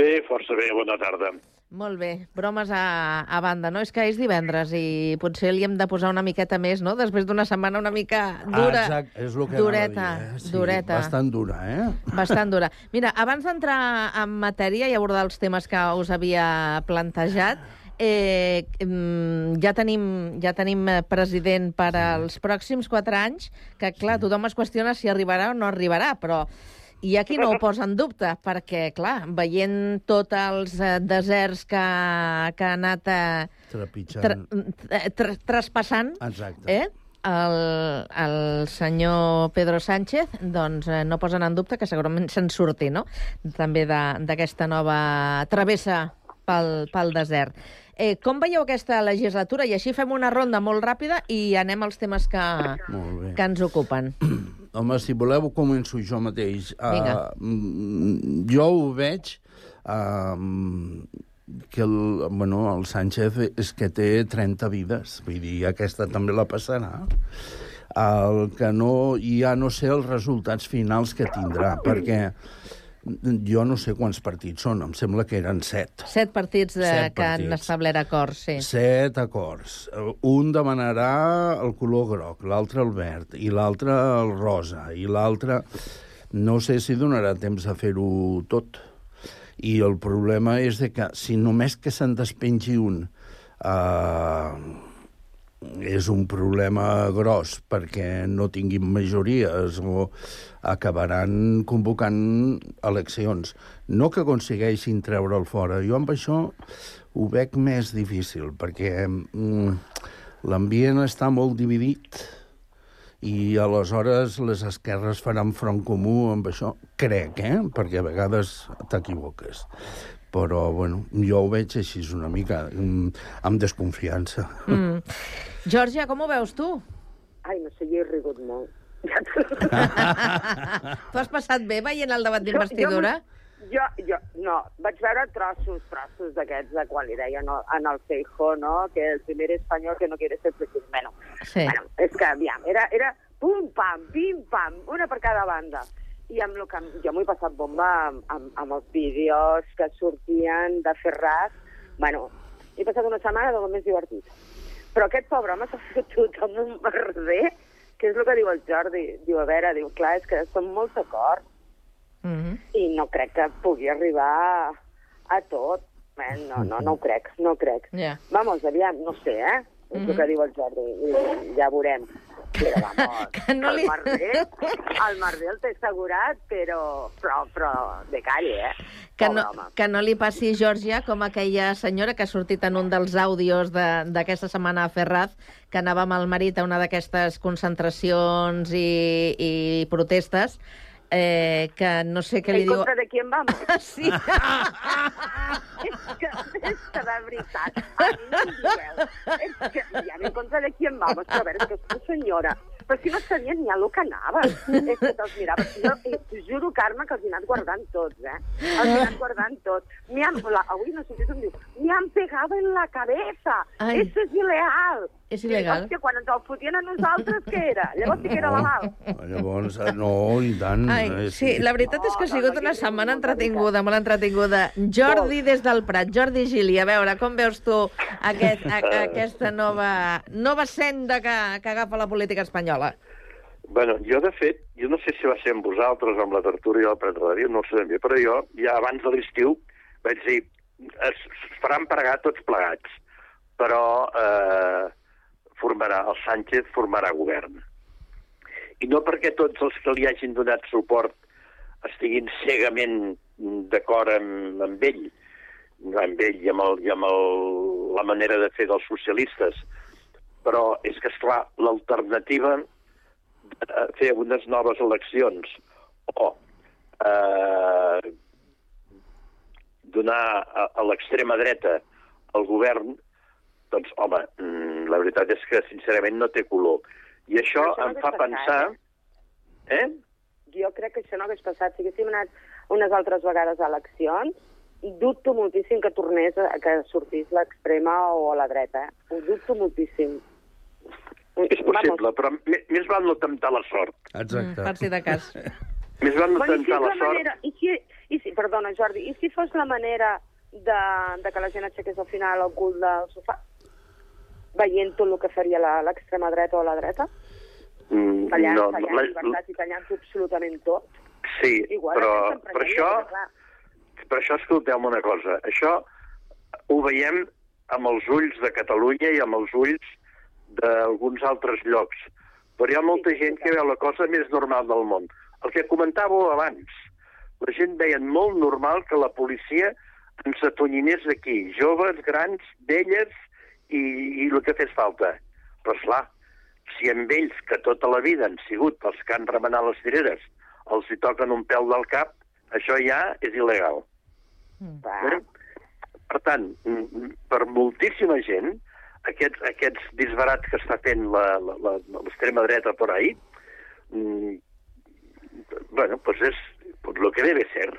Bé, força bé, bona tarda. Molt bé, bromes a, a banda, no? És que és divendres i potser li hem de posar una miqueta més, no? Després d'una setmana una mica dura. Ah, exacte, és el que dureta, dir, eh? Sí, dureta. Bastant dura, eh? Bastant dura. Mira, abans d'entrar en matèria i abordar els temes que us havia plantejat, eh, mm, ja, tenim, ja tenim president per als pròxims quatre anys, que, clar, tothom es qüestiona si arribarà o no arribarà, però hi ha qui no ho [laughs] posa en dubte, perquè, clar, veient tots els eh, deserts que, que ha anat eh, Trepitjant. tra, eh, tra, traspassant, Exacte. eh? el, el senyor Pedro Sánchez doncs, eh, no posen en dubte que segurament se'n surti, no?, també de- d'aquesta nova travessa pel, pel desert. Eh, com veieu aquesta legislatura? I així fem una ronda molt ràpida i anem als temes que, que ens ocupen. [clears throat] Home, si voleu, començo jo mateix. Vinga. Uh, jo ho veig uh, que el, bueno, el Sánchez és que té 30 vides. Vull dir, aquesta també la passarà. El que no, ja no sé els resultats finals que tindrà, perquè jo no sé quants partits són, em sembla que eren set. Set partits de, Set que han partits. establert acords, sí. Set acords. Un demanarà el color groc, l'altre el verd, i l'altre el rosa, i l'altre... No sé si donarà temps a fer-ho tot. I el problema és de que si només que se'n despengi un eh, és un problema gros perquè no tinguin majories o acabaran convocant eleccions. No que aconsegueixin treure'l fora. Jo amb això ho veig més difícil perquè mm, l'ambient està molt dividit i aleshores les esquerres faran front comú amb això. Crec, eh? Perquè a vegades t'equivoques. Però, bueno, jo ho veig així una mica, mm, amb desconfiança. Mm. Georgia, com ho veus tu? Ai, no sé, jo he rigut molt. [laughs] Tu has passat bé veient el debat d'investidura? Jo, jo, no, vaig veure trossos, trossos d'aquests, de quan li deien no, en el Feijo, no?, que el primer espanyol que no quiere ser presidente. Bueno, Sí. bueno, és que, aviam, era, era pum-pam, pim-pam, una per cada banda. I amb lo que jo m'ho he passat bomba amb, amb, amb els vídeos que sortien de Ferraz. Bueno, he passat una setmana del més divertit. Però aquest pobre home s'ha [laughs] fotut amb un merder, que és el que diu el Jordi. Diu, a veure, diu, clar, és que som molt d'acord Mm -hmm. i no crec que pugui arribar a, tot. Eh, no, no, no ho crec, no ho crec. Ja. Vamos, aviam, no sé, eh? És el que diu el Jordi, ja veurem. Però, vamos, [laughs] Que no li- el merder, el merder el té assegurat, però, però, però de calle, eh? Que Pobre no, home. que no li passi, Georgia, com aquella senyora que ha sortit en un dels àudios de- d'aquesta setmana a Ferraz, que anava amb el marit a una d'aquestes concentracions i, i protestes, eh, que no sé què li en diu... contra de quién vamos? [laughs] Sí. [laughs] és, que, és que de veritat, a mi no em digueu. És que, ja en contra de quién vamos, però a veure, és que tu, senyora, però si no sabia ni a lo que anava. És que te'ls mirava. Jo, eh, t'ho juro, Carme, que els he anat guardant tots, eh? Els he anat guardant tots. Me han, la, avui no sé si em diu, me han pegado en la cabeza. Ai. Eso es ilegal. És il·legal. Hòstia, quan ens el fotien a nosaltres, què era? Llavors sí que era legal. Llavors, eh, no, i tant. Ai, eh, sí, la veritat és que ha sigut una setmana entretinguda, molt entretinguda. Jordi des del Prat, Jordi Gili, a veure, com veus tu aquest, a, [laughs] aquesta nova, nova senda que, que agafa la política espanyola? Bueno, jo, de fet, jo no sé si va ser amb vosaltres, amb la tertúlia del Prat Ràdio, no ho sé bé, però jo, ja abans de l'estiu, vaig dir, es faran pregar tots plegats, però eh, formarà, el Sánchez formarà govern. I no perquè tots els que li hagin donat suport estiguin cegament d'acord amb, amb ell, amb ell i amb, el, i amb el, la manera de fer dels socialistes, però és que, esclar, l'alternativa de fer unes noves eleccions o eh, donar a, a l'extrema dreta el govern, doncs, home, mm, la veritat és que, sincerament, no té color. I això Però això no em fa hagués pensar... passat, Eh? jo crec que això no hagués passat. Si haguéssim anat unes altres vegades a eleccions, dubto moltíssim que tornés a que sortís l'extrema o a la dreta. Eh? Ho dubto moltíssim. És possible, però me- més val no temptar la sort. Exacte. Per si de cas. [laughs] Més val no Bueno, si temptar és la la sort. manera, i si, i si, perdona, Jordi, i si fos la manera de, de que la gent aixequés al final el cul del sofà? Veient tot el que faria la- l'extrema dreta o la dreta? Mm, Tallant, no, tallant la- llibertats i tallant absolutament tot? Sí, Igual però, però això, clar. per això escolteu una cosa. Això ho veiem amb els ulls de Catalunya i amb els ulls d'alguns altres llocs. Però hi ha molta gent que veu la cosa més normal del món. El que comentàveu abans, la gent veia molt normal que la policia ens atonyinés aquí, joves, grans, velles i, i el que fes falta. Però, esclar, si amb ells, que tota la vida han sigut els que han remenat les cireres, els hi toquen un pèl del cap, això ja és il·legal. Eh? Per tant, mm, mm, per moltíssima gent, aquests, aquests disbarats que està fent l'extrema dreta por ahí, mm, bueno, pues és pues lo que debe ser.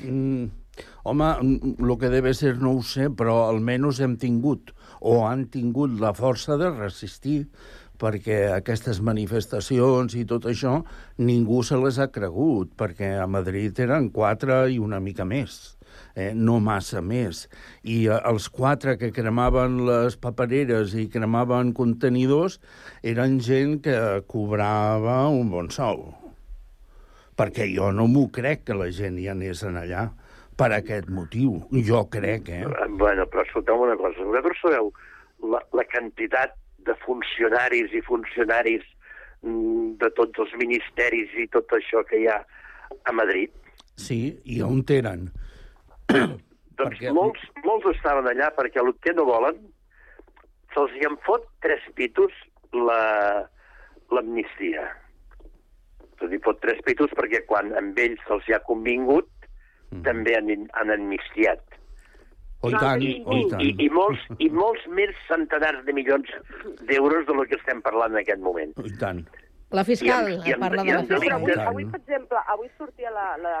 Mm, home, el que debe ser no ho sé, però almenys hem tingut, o han tingut la força de resistir, perquè aquestes manifestacions i tot això ningú se les ha cregut, perquè a Madrid eren quatre i una mica més, eh? no massa més. I eh, els quatre que cremaven les papereres i cremaven contenidors eren gent que cobrava un bon sou. perquè jo no m'ho crec que la gent hi anés en allà per aquest motiu. Jo crec, eh? Bueno, però escolteu una cosa. Vosaltres sabeu la, la quantitat de funcionaris i funcionaris mm, de tots els ministeris i tot això que hi ha a Madrid? Sí, i on eren? [coughs] Doncs perquè... molts, molts estaven allà perquè el que no volen se'ls hi en fot tres pitos la- l'amnistia. Se'ls hi fot tres pitos perquè quan amb ells se'ls hi ha convingut també han, han amnistiat. Oh, i tant, I, oh, i tant. i, i, molts, I molts més centenars de milions d'euros de lo que estem parlant en aquest moment. Oh, I tant. La fiscal I en- i en- parla i de la en fiscal. delictes- Avui, per exemple, avui sortia la, la,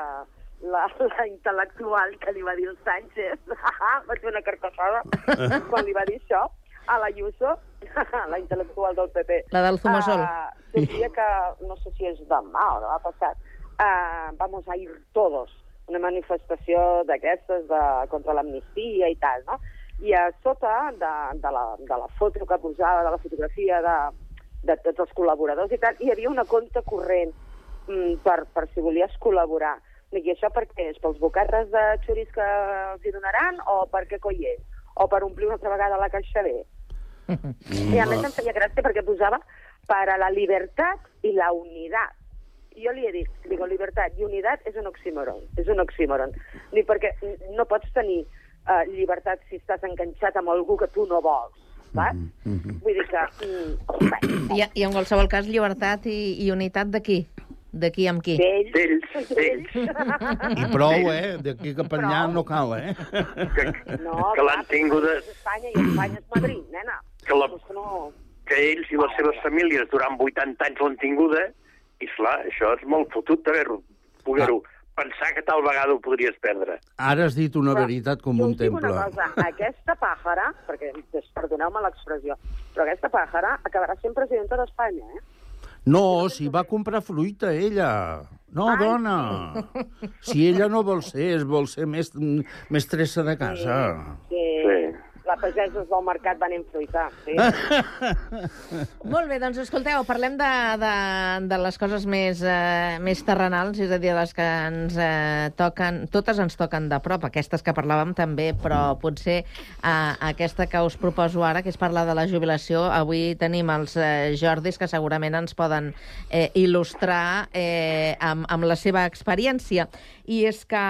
la, la intel·lectual que li va dir el Sánchez, [laughs] va fer una carcassada [laughs] quan li va dir això, a la Ayuso, [laughs] la intel·lectual del PP. La del Zumosol. Uh, sortia que, no sé si és demà o demà passat, uh, vamos a ir todos, una manifestació d'aquestes de, contra l'amnistia i tal, no? I a sota de, de, la, de la foto que posava, de la fotografia de, de tots els col·laboradors i tal, hi havia una compte corrent mm, per, per si volies col·laborar. I això per què és? Pels bocarres de xuris que els hi donaran o per què coi és? O per omplir una altra vegada la caixa B? [laughs] I a més em feia gràcia perquè posava para la libertad y la unidad. I jo li he dit, digo, libertat i unitat és un oxímoron, és un oxímoron. Dic, perquè no pots tenir uh, llibertat si estàs enganxat amb algú que tu no vols, saps? Vull dir que... Mm, I, I en qualsevol cas, llibertat i, i unitat de qui? De qui amb qui? D'ells. D'ells, d'ells. I prou, eh? D'aquí cap enllà no cal, eh? No, que l'han tinguda, és Espanya i Espanya és Madrid, nena. que, la, que no... que ells i les seves famílies durant 80 anys l'han tinguda, i clar, això és molt fotut d'haver-ho, poder-ho pensar que tal vegada ho podries perdre. Ara has dit una veritat com un temple. una cosa, aquesta pàjara, perquè perdoneu-me l'expressió, però aquesta pàjara acabarà sent presidenta d'Espanya, eh? No, si va comprar fruita, ella. No, Ai, dona. Si ella no vol ser, es vol ser més, mestressa de casa. Que Sí. La pagesos del mercat van infruitar. Sí. [laughs] Molt bé, doncs escolteu, parlem de, de, de les coses més, eh, més terrenals, és a dir, les que ens eh, toquen, totes ens toquen de prop, aquestes que parlàvem també, però potser eh, aquesta que us proposo ara, que és parlar de la jubilació, avui tenim els eh, Jordis que segurament ens poden eh, il·lustrar eh, amb, amb la seva experiència. I és que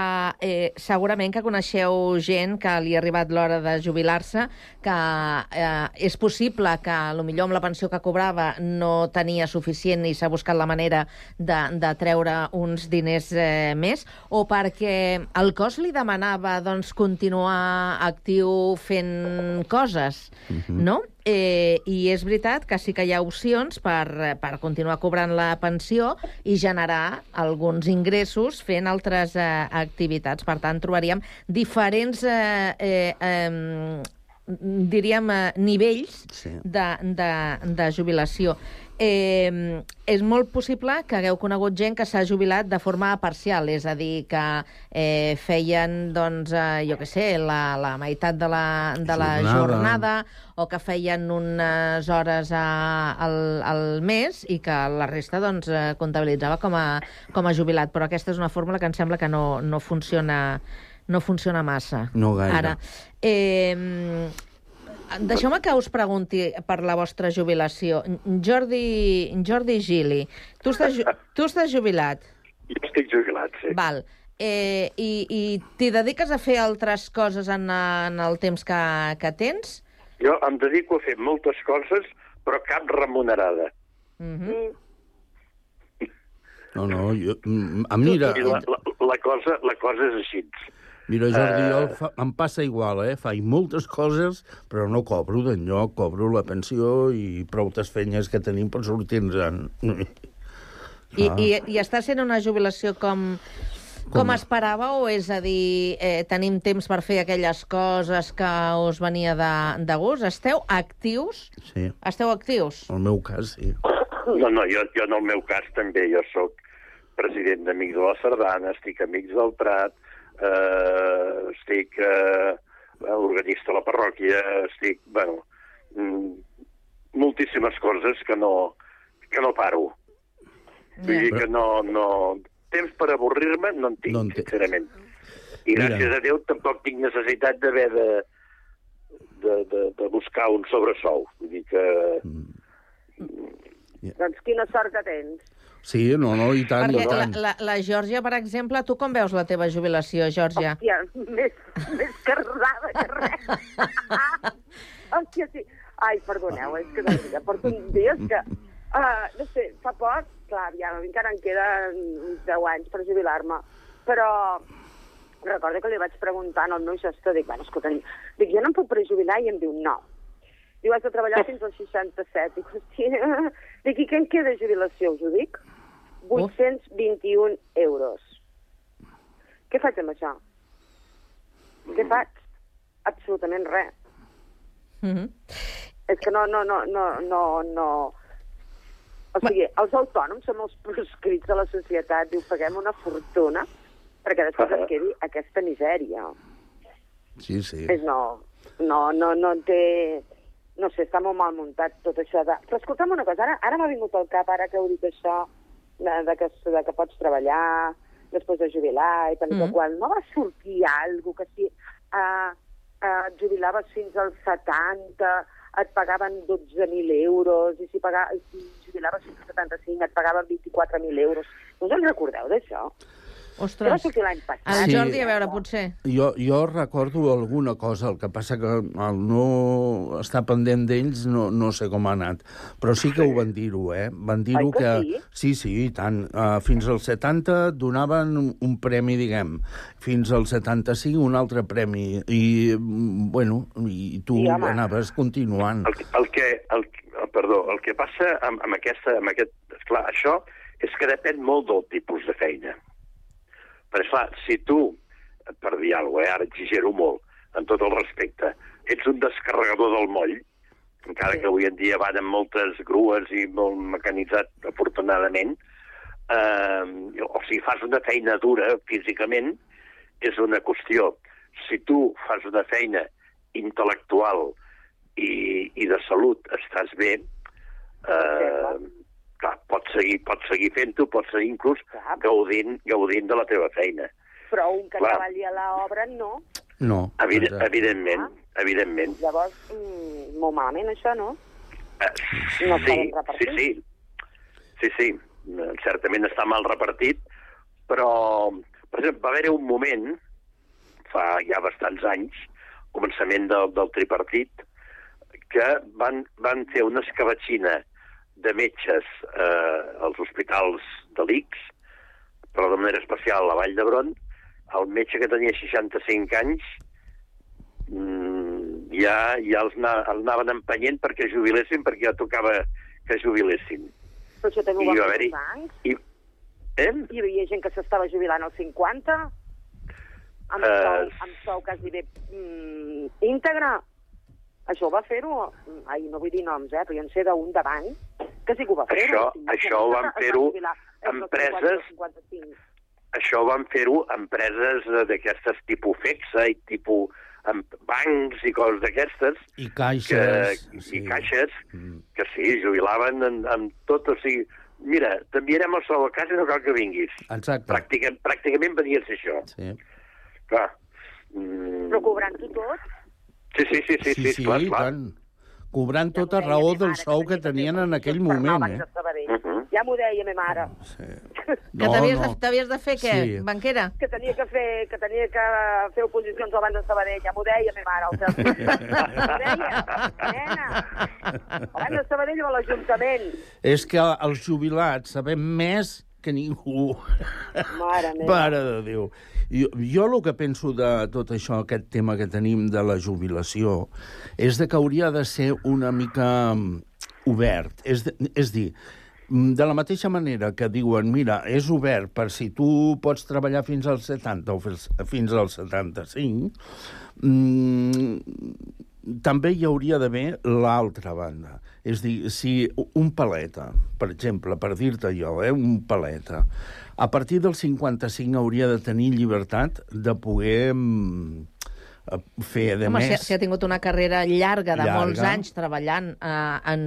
eh, segurament que coneixeu gent que li ha arribat l'hora de jubilar-se, que eh, és possible que lo millor amb la pensió que cobrava no tenia suficient i s'ha buscat la manera de, de treure uns diners eh, més, o perquè el cos li demanava doncs, continuar actiu fent coses, no? Eh, I és veritat que sí que hi ha opcions per, per continuar cobrant la pensió i generar alguns ingressos fent altres eh, activitats. Per tant, trobaríem diferents eh, eh, eh, diríem, eh, nivells Sí. de, de, de jubilació. Eh, és molt possible que hagueu conegut gent que s'ha jubilat de forma parcial, és a dir, que eh, feien, doncs, eh, jo què sé, la, la meitat de la, de la Jornada. jornada o que feien unes hores a, al, al mes i que la resta doncs, eh, comptabilitzava com a, com a jubilat. Però aquesta és una fórmula que em sembla que no, no funciona no funciona massa. No gaire. Ara, eh, deixeu-me que us pregunti per la vostra jubilació. Jordi, Jordi Gili, tu estàs, ju- tu estàs jubilat, Jo estic jubilat, sí. val. Eh, I i t'hi dediques a fer altres coses en, en el temps que, que tens? Jo em dedico a fer moltes coses, però cap remunerada. Mm -hmm. No, no, jo... mm, ah, Mira, la, la, la, cosa, la cosa és així. Mira Jordi, Eh, jo fa, em passa igual, eh? Faig moltes coses, però no cobro d'enlloc, cobro la pensió i prou tas feines que tenim per sortir-nos-en. I, Ah. i, I està sent una jubilació com, com, esperava o és a dir, eh, tenim temps per fer aquelles coses que us venia de, de gust? Esteu actius? Sí, Esteu actius? en el meu cas, sí. No, no, jo, jo en el meu cas també, jo sóc president d'Amics de la Sardana, estic Amics del Prat, eh, estic eh, organista a la parròquia, estic, bueno, mm, moltíssimes coses que no, que no paro. Vull dir que no, no... temps per avorrir-me no en tinc, no en sincerament. I Mira. gràcies a Déu tampoc tinc necessitat d'haver de, de, de, de buscar un sobresou. Vull dir que... Doncs quina sort que tens. Sí, no, no, i tant, i Perquè la, tant. la, la Georgia, per exemple, tu com veus la teva jubilació, Georgia? Hòstia, més, més carrada que res. [laughs] Hòstia, sí. Ai, perdoneu, és que de veritat, porto uns dies que... Uh, no sé, fa poc, clar, ja encara em queden uns 10 anys per jubilar-me, però recordo que li vaig preguntar al meu gestor, dic, bueno, escolta, dic, jo no em puc prejubilar i em diu no. Diu, has de treballar fins als 67. Dic, hòstia, dic, i què em queda de jubilació, us ho dic? 821 euros. Què faig amb això? Què faig? Absolutament res. Mm -hmm. És que no, no, no, no, no, no... O sigui, els autònoms som els proscrits de la societat, diu, paguem una fortuna perquè després es quedi aquesta misèria. Sí, sí. És no, no, no, no té... No sé, està molt mal muntat tot això de... Però escolta'm una cosa, ara, ara m'ha vingut al cap, ara que heu dit això, de, de, que, de que pots treballar després de jubilar i tal Mm. mm. qual. No va sortir alguna que si uh, uh, et jubilaves fins als 70 et pagaven 12.000 euros i si, pagà, i si jubilaves fins als 75 et pagaven 24.000 euros. No us en recordeu d'això? Ostres. Va sortir l'any passat. El Sí. Jordi, a veure, potser. Jo, jo recordo alguna cosa, el que passa que al no estar pendent d'ells no, no sé com ha anat, però sí que ho van dir-ho, eh? Van dir-ho que que... Sí, sí, i tant. Uh, fins als 70 donaven un, premi, diguem, fins als 75 un altre premi, i, bueno, i tu Sí, home. anaves continuant. El, el que, el, el, perdó, el que passa amb, amb, aquesta, amb aquest... Esclar, això és que depèn molt del tipus de feina. Perquè, esclar, si tu, per dir alguna cosa, eh, ara exigero molt, en tot el respecte, ets un descarregador del moll, encara que avui en dia van amb moltes grues i molt mecanitzat, afortunadament, eh, o si fas una feina dura físicament, és una qüestió. Si tu fas una feina intel·lectual i, i de salut estàs bé, eh, clar, seguir, pots seguir fent-ho, pots seguir inclús gaudint, gaudint de la teva feina. Però un que Clar. treballi a l'obra, no. No. Evident, exacte. evidentment, evidentment. Llavors, mm, molt malament, això, no? Eh, No sí, poden sí, sí. Sí, sí. Eh, Certament està mal repartit, però, per exemple, va haver un moment, fa ja bastants anys, començament del, del tripartit, que van, van fer una escabatxina de metges eh, als hospitals de l'ICS, però de manera especial a la Vall d'Hebron, el metge que tenia 65 anys mm, ja, ja els, na, els anaven empenyent perquè jubilessin, perquè ja tocava que jubilessin. Però això també ho va fer anys. I, eh? Hi havia gent que s'estava jubilant als 50, amb, Eh, sou, amb sou quasi bé mm, íntegre. Això va fer-ho, ai, no vull dir noms, eh, però jo en sé d'un davant, que sí que ho va fer-ho. Això- això ho van fer-ho empreses- 50 i els 55. Això van fer-ho empreses d'aquestes tipus FEXA i tipus amb bancs i coses d'aquestes. I caixes, Que, sí. I caixes, que sí, jubilaven en, en tot. O sigui, mira, t'enviarem el sou a casa i no cal que vinguis. Exacte. Pràcticament, pràcticament venia a ser això. Sí. Clar. Mm, Però cobrant-ho tot, sí, sí, sí, sí, sí, sí, clar, i clar. tant. Cobrant tota raó del sou que tenien en aquell moment, eh? de Sabadell. Uh-huh. Ja m'ho deia ma mare. Que No, t'havies no. de, de fer, què, Sí. banquera? Que tenia que fer, que tenia que fer oposicions al banc de Sabadell. Ja m'ho deia ma mare. El [laughs] deia, nena. El banc de Sabadell o a l'Ajuntament. És que els jubilats sabem més que ningú. Mare meva. Mare de Déu. Jo, jo el que penso de tot això, aquest tema que tenim de la jubilació, és de que hauria de ser una mica mm, obert. És, de, és dir, mm, de la mateixa manera que diuen, mira, és obert per si tu pots treballar fins als 70 o fins, als 75, mm, també hi hauria d'haver l'altra banda. És dir, si un paleta, per exemple, per dir-te jo, eh, un paleta, a partir del 55 hauria de tenir llibertat de poder mm, eh, fer, de Home, si, més... si ha tingut una carrera llarga de Llarga. molts anys treballant eh, en,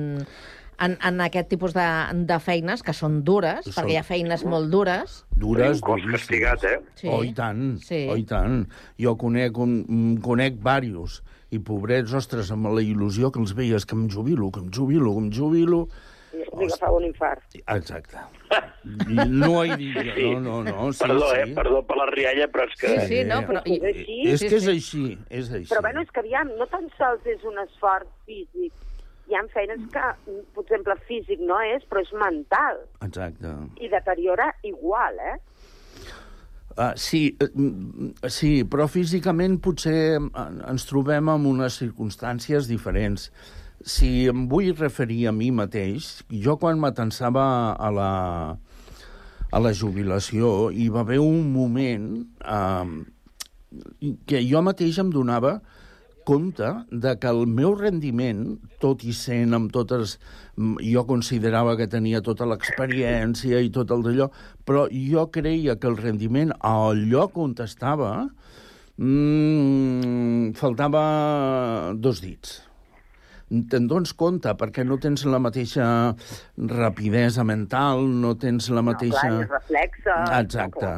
en, en aquest tipus de, de feines, que són dures, Són- perquè hi ha feines molt dures. Dures, Un cos castigat, eh? Sí. Oh, i tant, Sí. oh, i tant. Jo conec, un, mm, conec varios, i pobrets, ostres, amb la il·lusió que els veies, que em jubilo, que em jubilo, que em jubilo... I agafava un infart. Exacte. I No dit jo, no, no, no, sí, perdó, sí. eh? Perdó per la rialla, però és que... Sí, sí, no, però... És així. És que és així, és així. Però bueno, és que aviam, no tan sols és un esforç físic. Hi ha feines que, per exemple, físic no és, però és mental. Exacte. I deteriora igual, eh? Uh, sí, mm, sí, però físicament potser ens trobem en unes circumstàncies diferents. Si em vull referir a mi mateix, jo quan m'atensava a la, a la jubilació hi va haver un moment eh, que jo mateix em donava compte de que el meu rendiment, tot i sent amb totes... Jo considerava que tenia tota l'experiència i tot el d'allò, però jo creia que el rendiment al lloc on estava mm, faltava dos dits. Te'n dones compte, perquè no tens la mateixa rapidesa mental, no tens la mateixa... Clar, és reflexe. Exacte.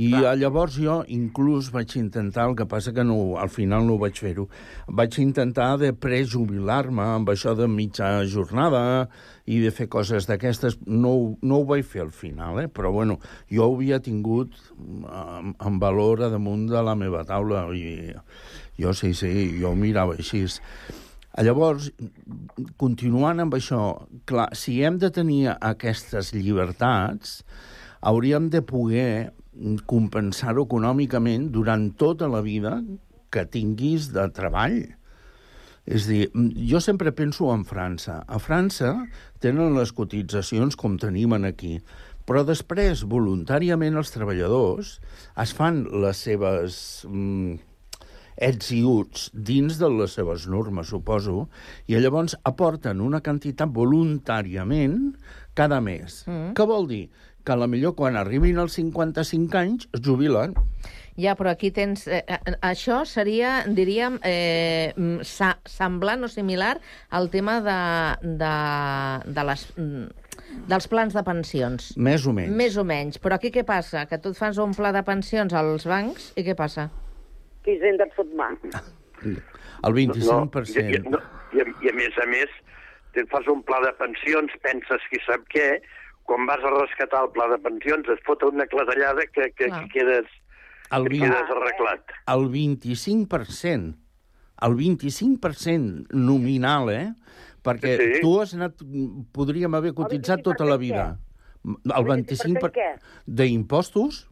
I clar. llavors jo inclús vaig intentar, el que passa que no, al final no vaig fer-ho, vaig intentar de prejubilar-me amb això de mitja jornada i de fer coses d'aquestes. No, no ho vaig fer al final, eh? però bueno, jo ho havia tingut en, en valor a damunt de la meva taula i jo sí, sí, jo ho mirava així. Llavors, continuant amb això, clar, si hem de tenir aquestes llibertats, hauríem de poder compensar-ho econòmicament durant tota la vida que tinguis de treball. És dir, jo sempre penso en França. A França tenen les cotitzacions com tenim en aquí, però després, voluntàriament, els treballadors es fan les seves mm, ets i uts dins de les seves normes, suposo, i llavors aporten una quantitat voluntàriament cada mes. Mm. Què vol dir? Que a la millor quan arribin als 55 anys es jubilen. Ja, però aquí tens... Eh, eh, això seria, diríem, eh, mm, sa, semblant o similar al tema de, de, de les, mm, dels plans de pensions. Més o menys. Més o menys. Però aquí què passa? Que tu et fas un pla de pensions als bancs i què passa? Que Hisenda et fot mà. El 25%. No, i, i, no, i, a, I a més a més, te fas un pla de pensions, penses qui sap què, quan vas a rescatar el pla de pensions es fot una clatellada que, que, que quedes, El que vint- quedes arreglat. El 25%. El 25% nominal, eh? Perquè Sí. tu has anat... Podríem haver cotitzat tota la vida. El 25% per... què? d'impostos?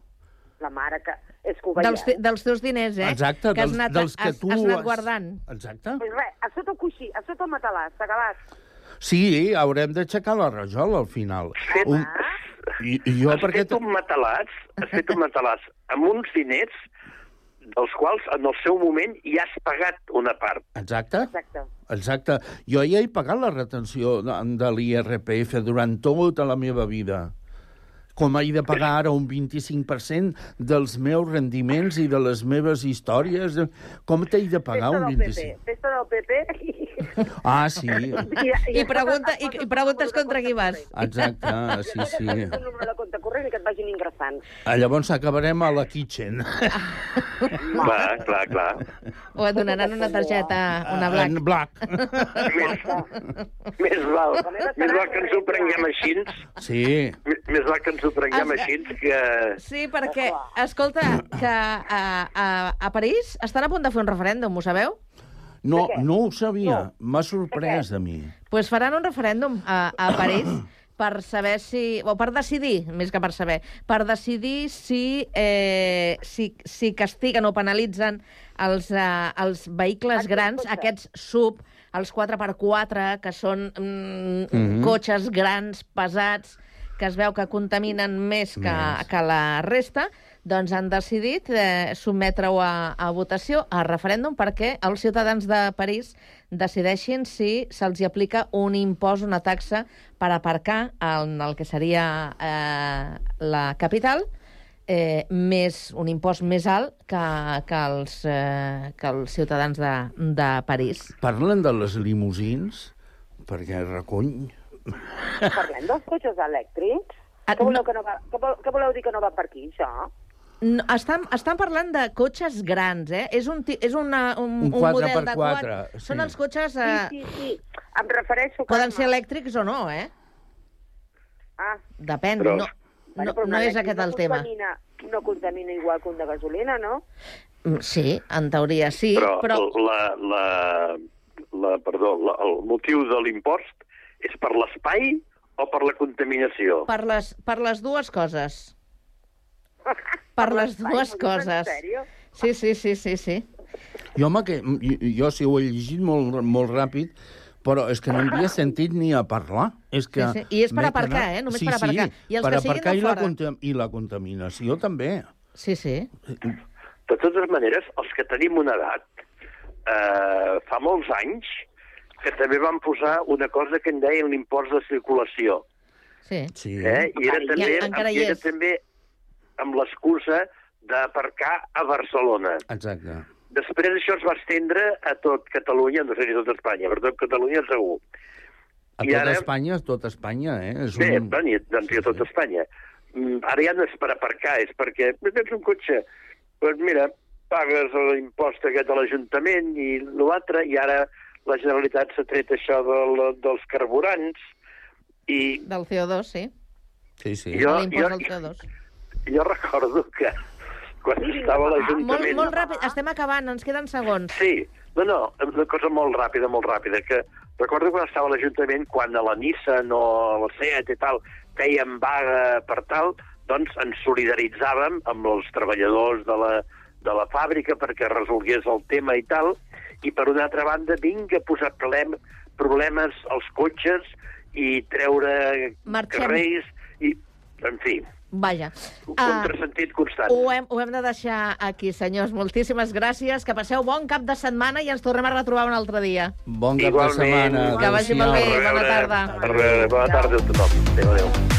La mare que... És que ho veia. Dels, te- dels teus diners, eh? Exacte, que dels- anat, dels que has, tu has anat guardant. Exacte. Pues res, a sota el coixí, a sota el matalàs, s'ha acabat. Sí, haurem d'aixecar la rajola al final. Un... I, i jo has perquè... fet un matalàs, has fet un matalàs amb uns diners dels quals en el seu moment ja has pagat una part. Exacte. Exacte. Exacte. Jo ja he pagat la retenció de, de l'IRPF durant tota la meva vida. Com he de pagar ara un 25% dels meus rendiments i de les meves històries? Com t'he de pagar Festa un del PP, 25%? festa del PP. Ah, sí. I, pregunta, i, i preguntes contra qui vas. Exacte, sí, sí. El número de compte corrent i que et vagin ingressant. Ah, Llavors acabarem a la kitchen. Clar, [laughs] clar, clar. O et donaran una targeta, una black. En black. Més, [laughs] més, val, més val que ens ho prenguem així, Sí. més més val que ens ho prenguem Es- així que... Sí, perquè, escolta, que a, a, a París estan a punt de fer un referèndum, ho sabeu? No, no ho sabia. M'ha sorprès a mi. Doncs pues faran un referèndum a, a París [coughs] per saber si... o per decidir, més que per saber, per decidir si, eh, si, si castiguen o penalitzen els, eh, els vehicles grans, aquests sub, els 4x4, que són mm, Mhm. cotxes grans, pesats, que es veu que contaminen més que, Més. que la resta, doncs han decidit eh, sotmetre-ho a, a votació, a referèndum, perquè els ciutadans de París decideixin si se'ls aplica un impost, una taxa per aparcar en el que seria eh, la capital, eh, més un impost més alt que, que, els, eh, que els ciutadans de, de París. Parlen de les limusins, perquè recull... Parlem dels cotxes elèctrics? Què voleu, que no va, què, vol, què voleu dir que no va per aquí, això? No, estan, estan parlant de cotxes grans, eh? És un, és una, un, Un un model de 4x4, quatre. sí. Són els cotxes... Eh, Sí, sí, sí. Em refereixo... Poden ser elèctrics o no, eh? Ah. Depèn, Però- no, Bueno, no, però un no és aquest el tema. Contamina, no contamina igual que un de gasolina, no? Mm, Sí, en teoria sí, però, però... La, la, la, perdó, la, el motiu de l'impost és per l'espai o per la contaminació? Per les, per les dues coses. Per les dues coses. Sí, sí, sí, sí, sí. Jo, home, que, jo, jo sí ho he llegit molt, molt ràpid, però és que no en havia sentit ni a parlar. És que Sí, sí. I és per aparcar, eh? Només sí, per aparcar. Sí, I els per que aparcar i la, contam i la contaminació també. Sí, sí. De totes maneres, els que tenim una edat, eh, fa molts anys que també van posar una cosa que en deien l'impost de circulació. Sí. sí. Eh? I era I també, encara hi i era és. també amb l'excusa d'aparcar a Barcelona. Exacte. Després això es va estendre a tot Catalunya, no sé si a tot Espanya, però tot Catalunya segur. A I tot ara- Espanya, a tot Espanya, eh? És Bé, un... i- doncs i a tot Espanya. Mm, Ara ja no és per aparcar, és perquè tens un cotxe, doncs mira, pagues l'impost aquest a l'Ajuntament i l'altre, i ara la Generalitat s'ha tret això del, dels carburants, i Del CO2, sí. Sí, sí. Jo- L'impost jo- del CO2. Jo recordo que quan estava a Molt, l'Ajuntament... molt ràpid, estem acabant, ens queden segons. Sí, no, no, una cosa molt ràpida, molt ràpida, que recordo quan estava a l'Ajuntament, quan a la Nissan o a la SEAT i tal fèiem vaga per tal, doncs ens solidaritzàvem amb els treballadors de la, de la fàbrica perquè resolgués el tema i tal, i per una altra banda vinga a posar problem, problemes als cotxes i treure Marxem. carrers i, en fi, Vaja. un Ah, contrasentit constant. ho, hem, ho hem de deixar aquí, senyors. Moltíssimes gràcies. Que passeu bon cap de setmana i ens tornem a retrobar un altre dia. Bon cap de Igualment. setmana. Que vagi molt bé. Bona tarda. Bona tarda a tothom. Adéu, adéu.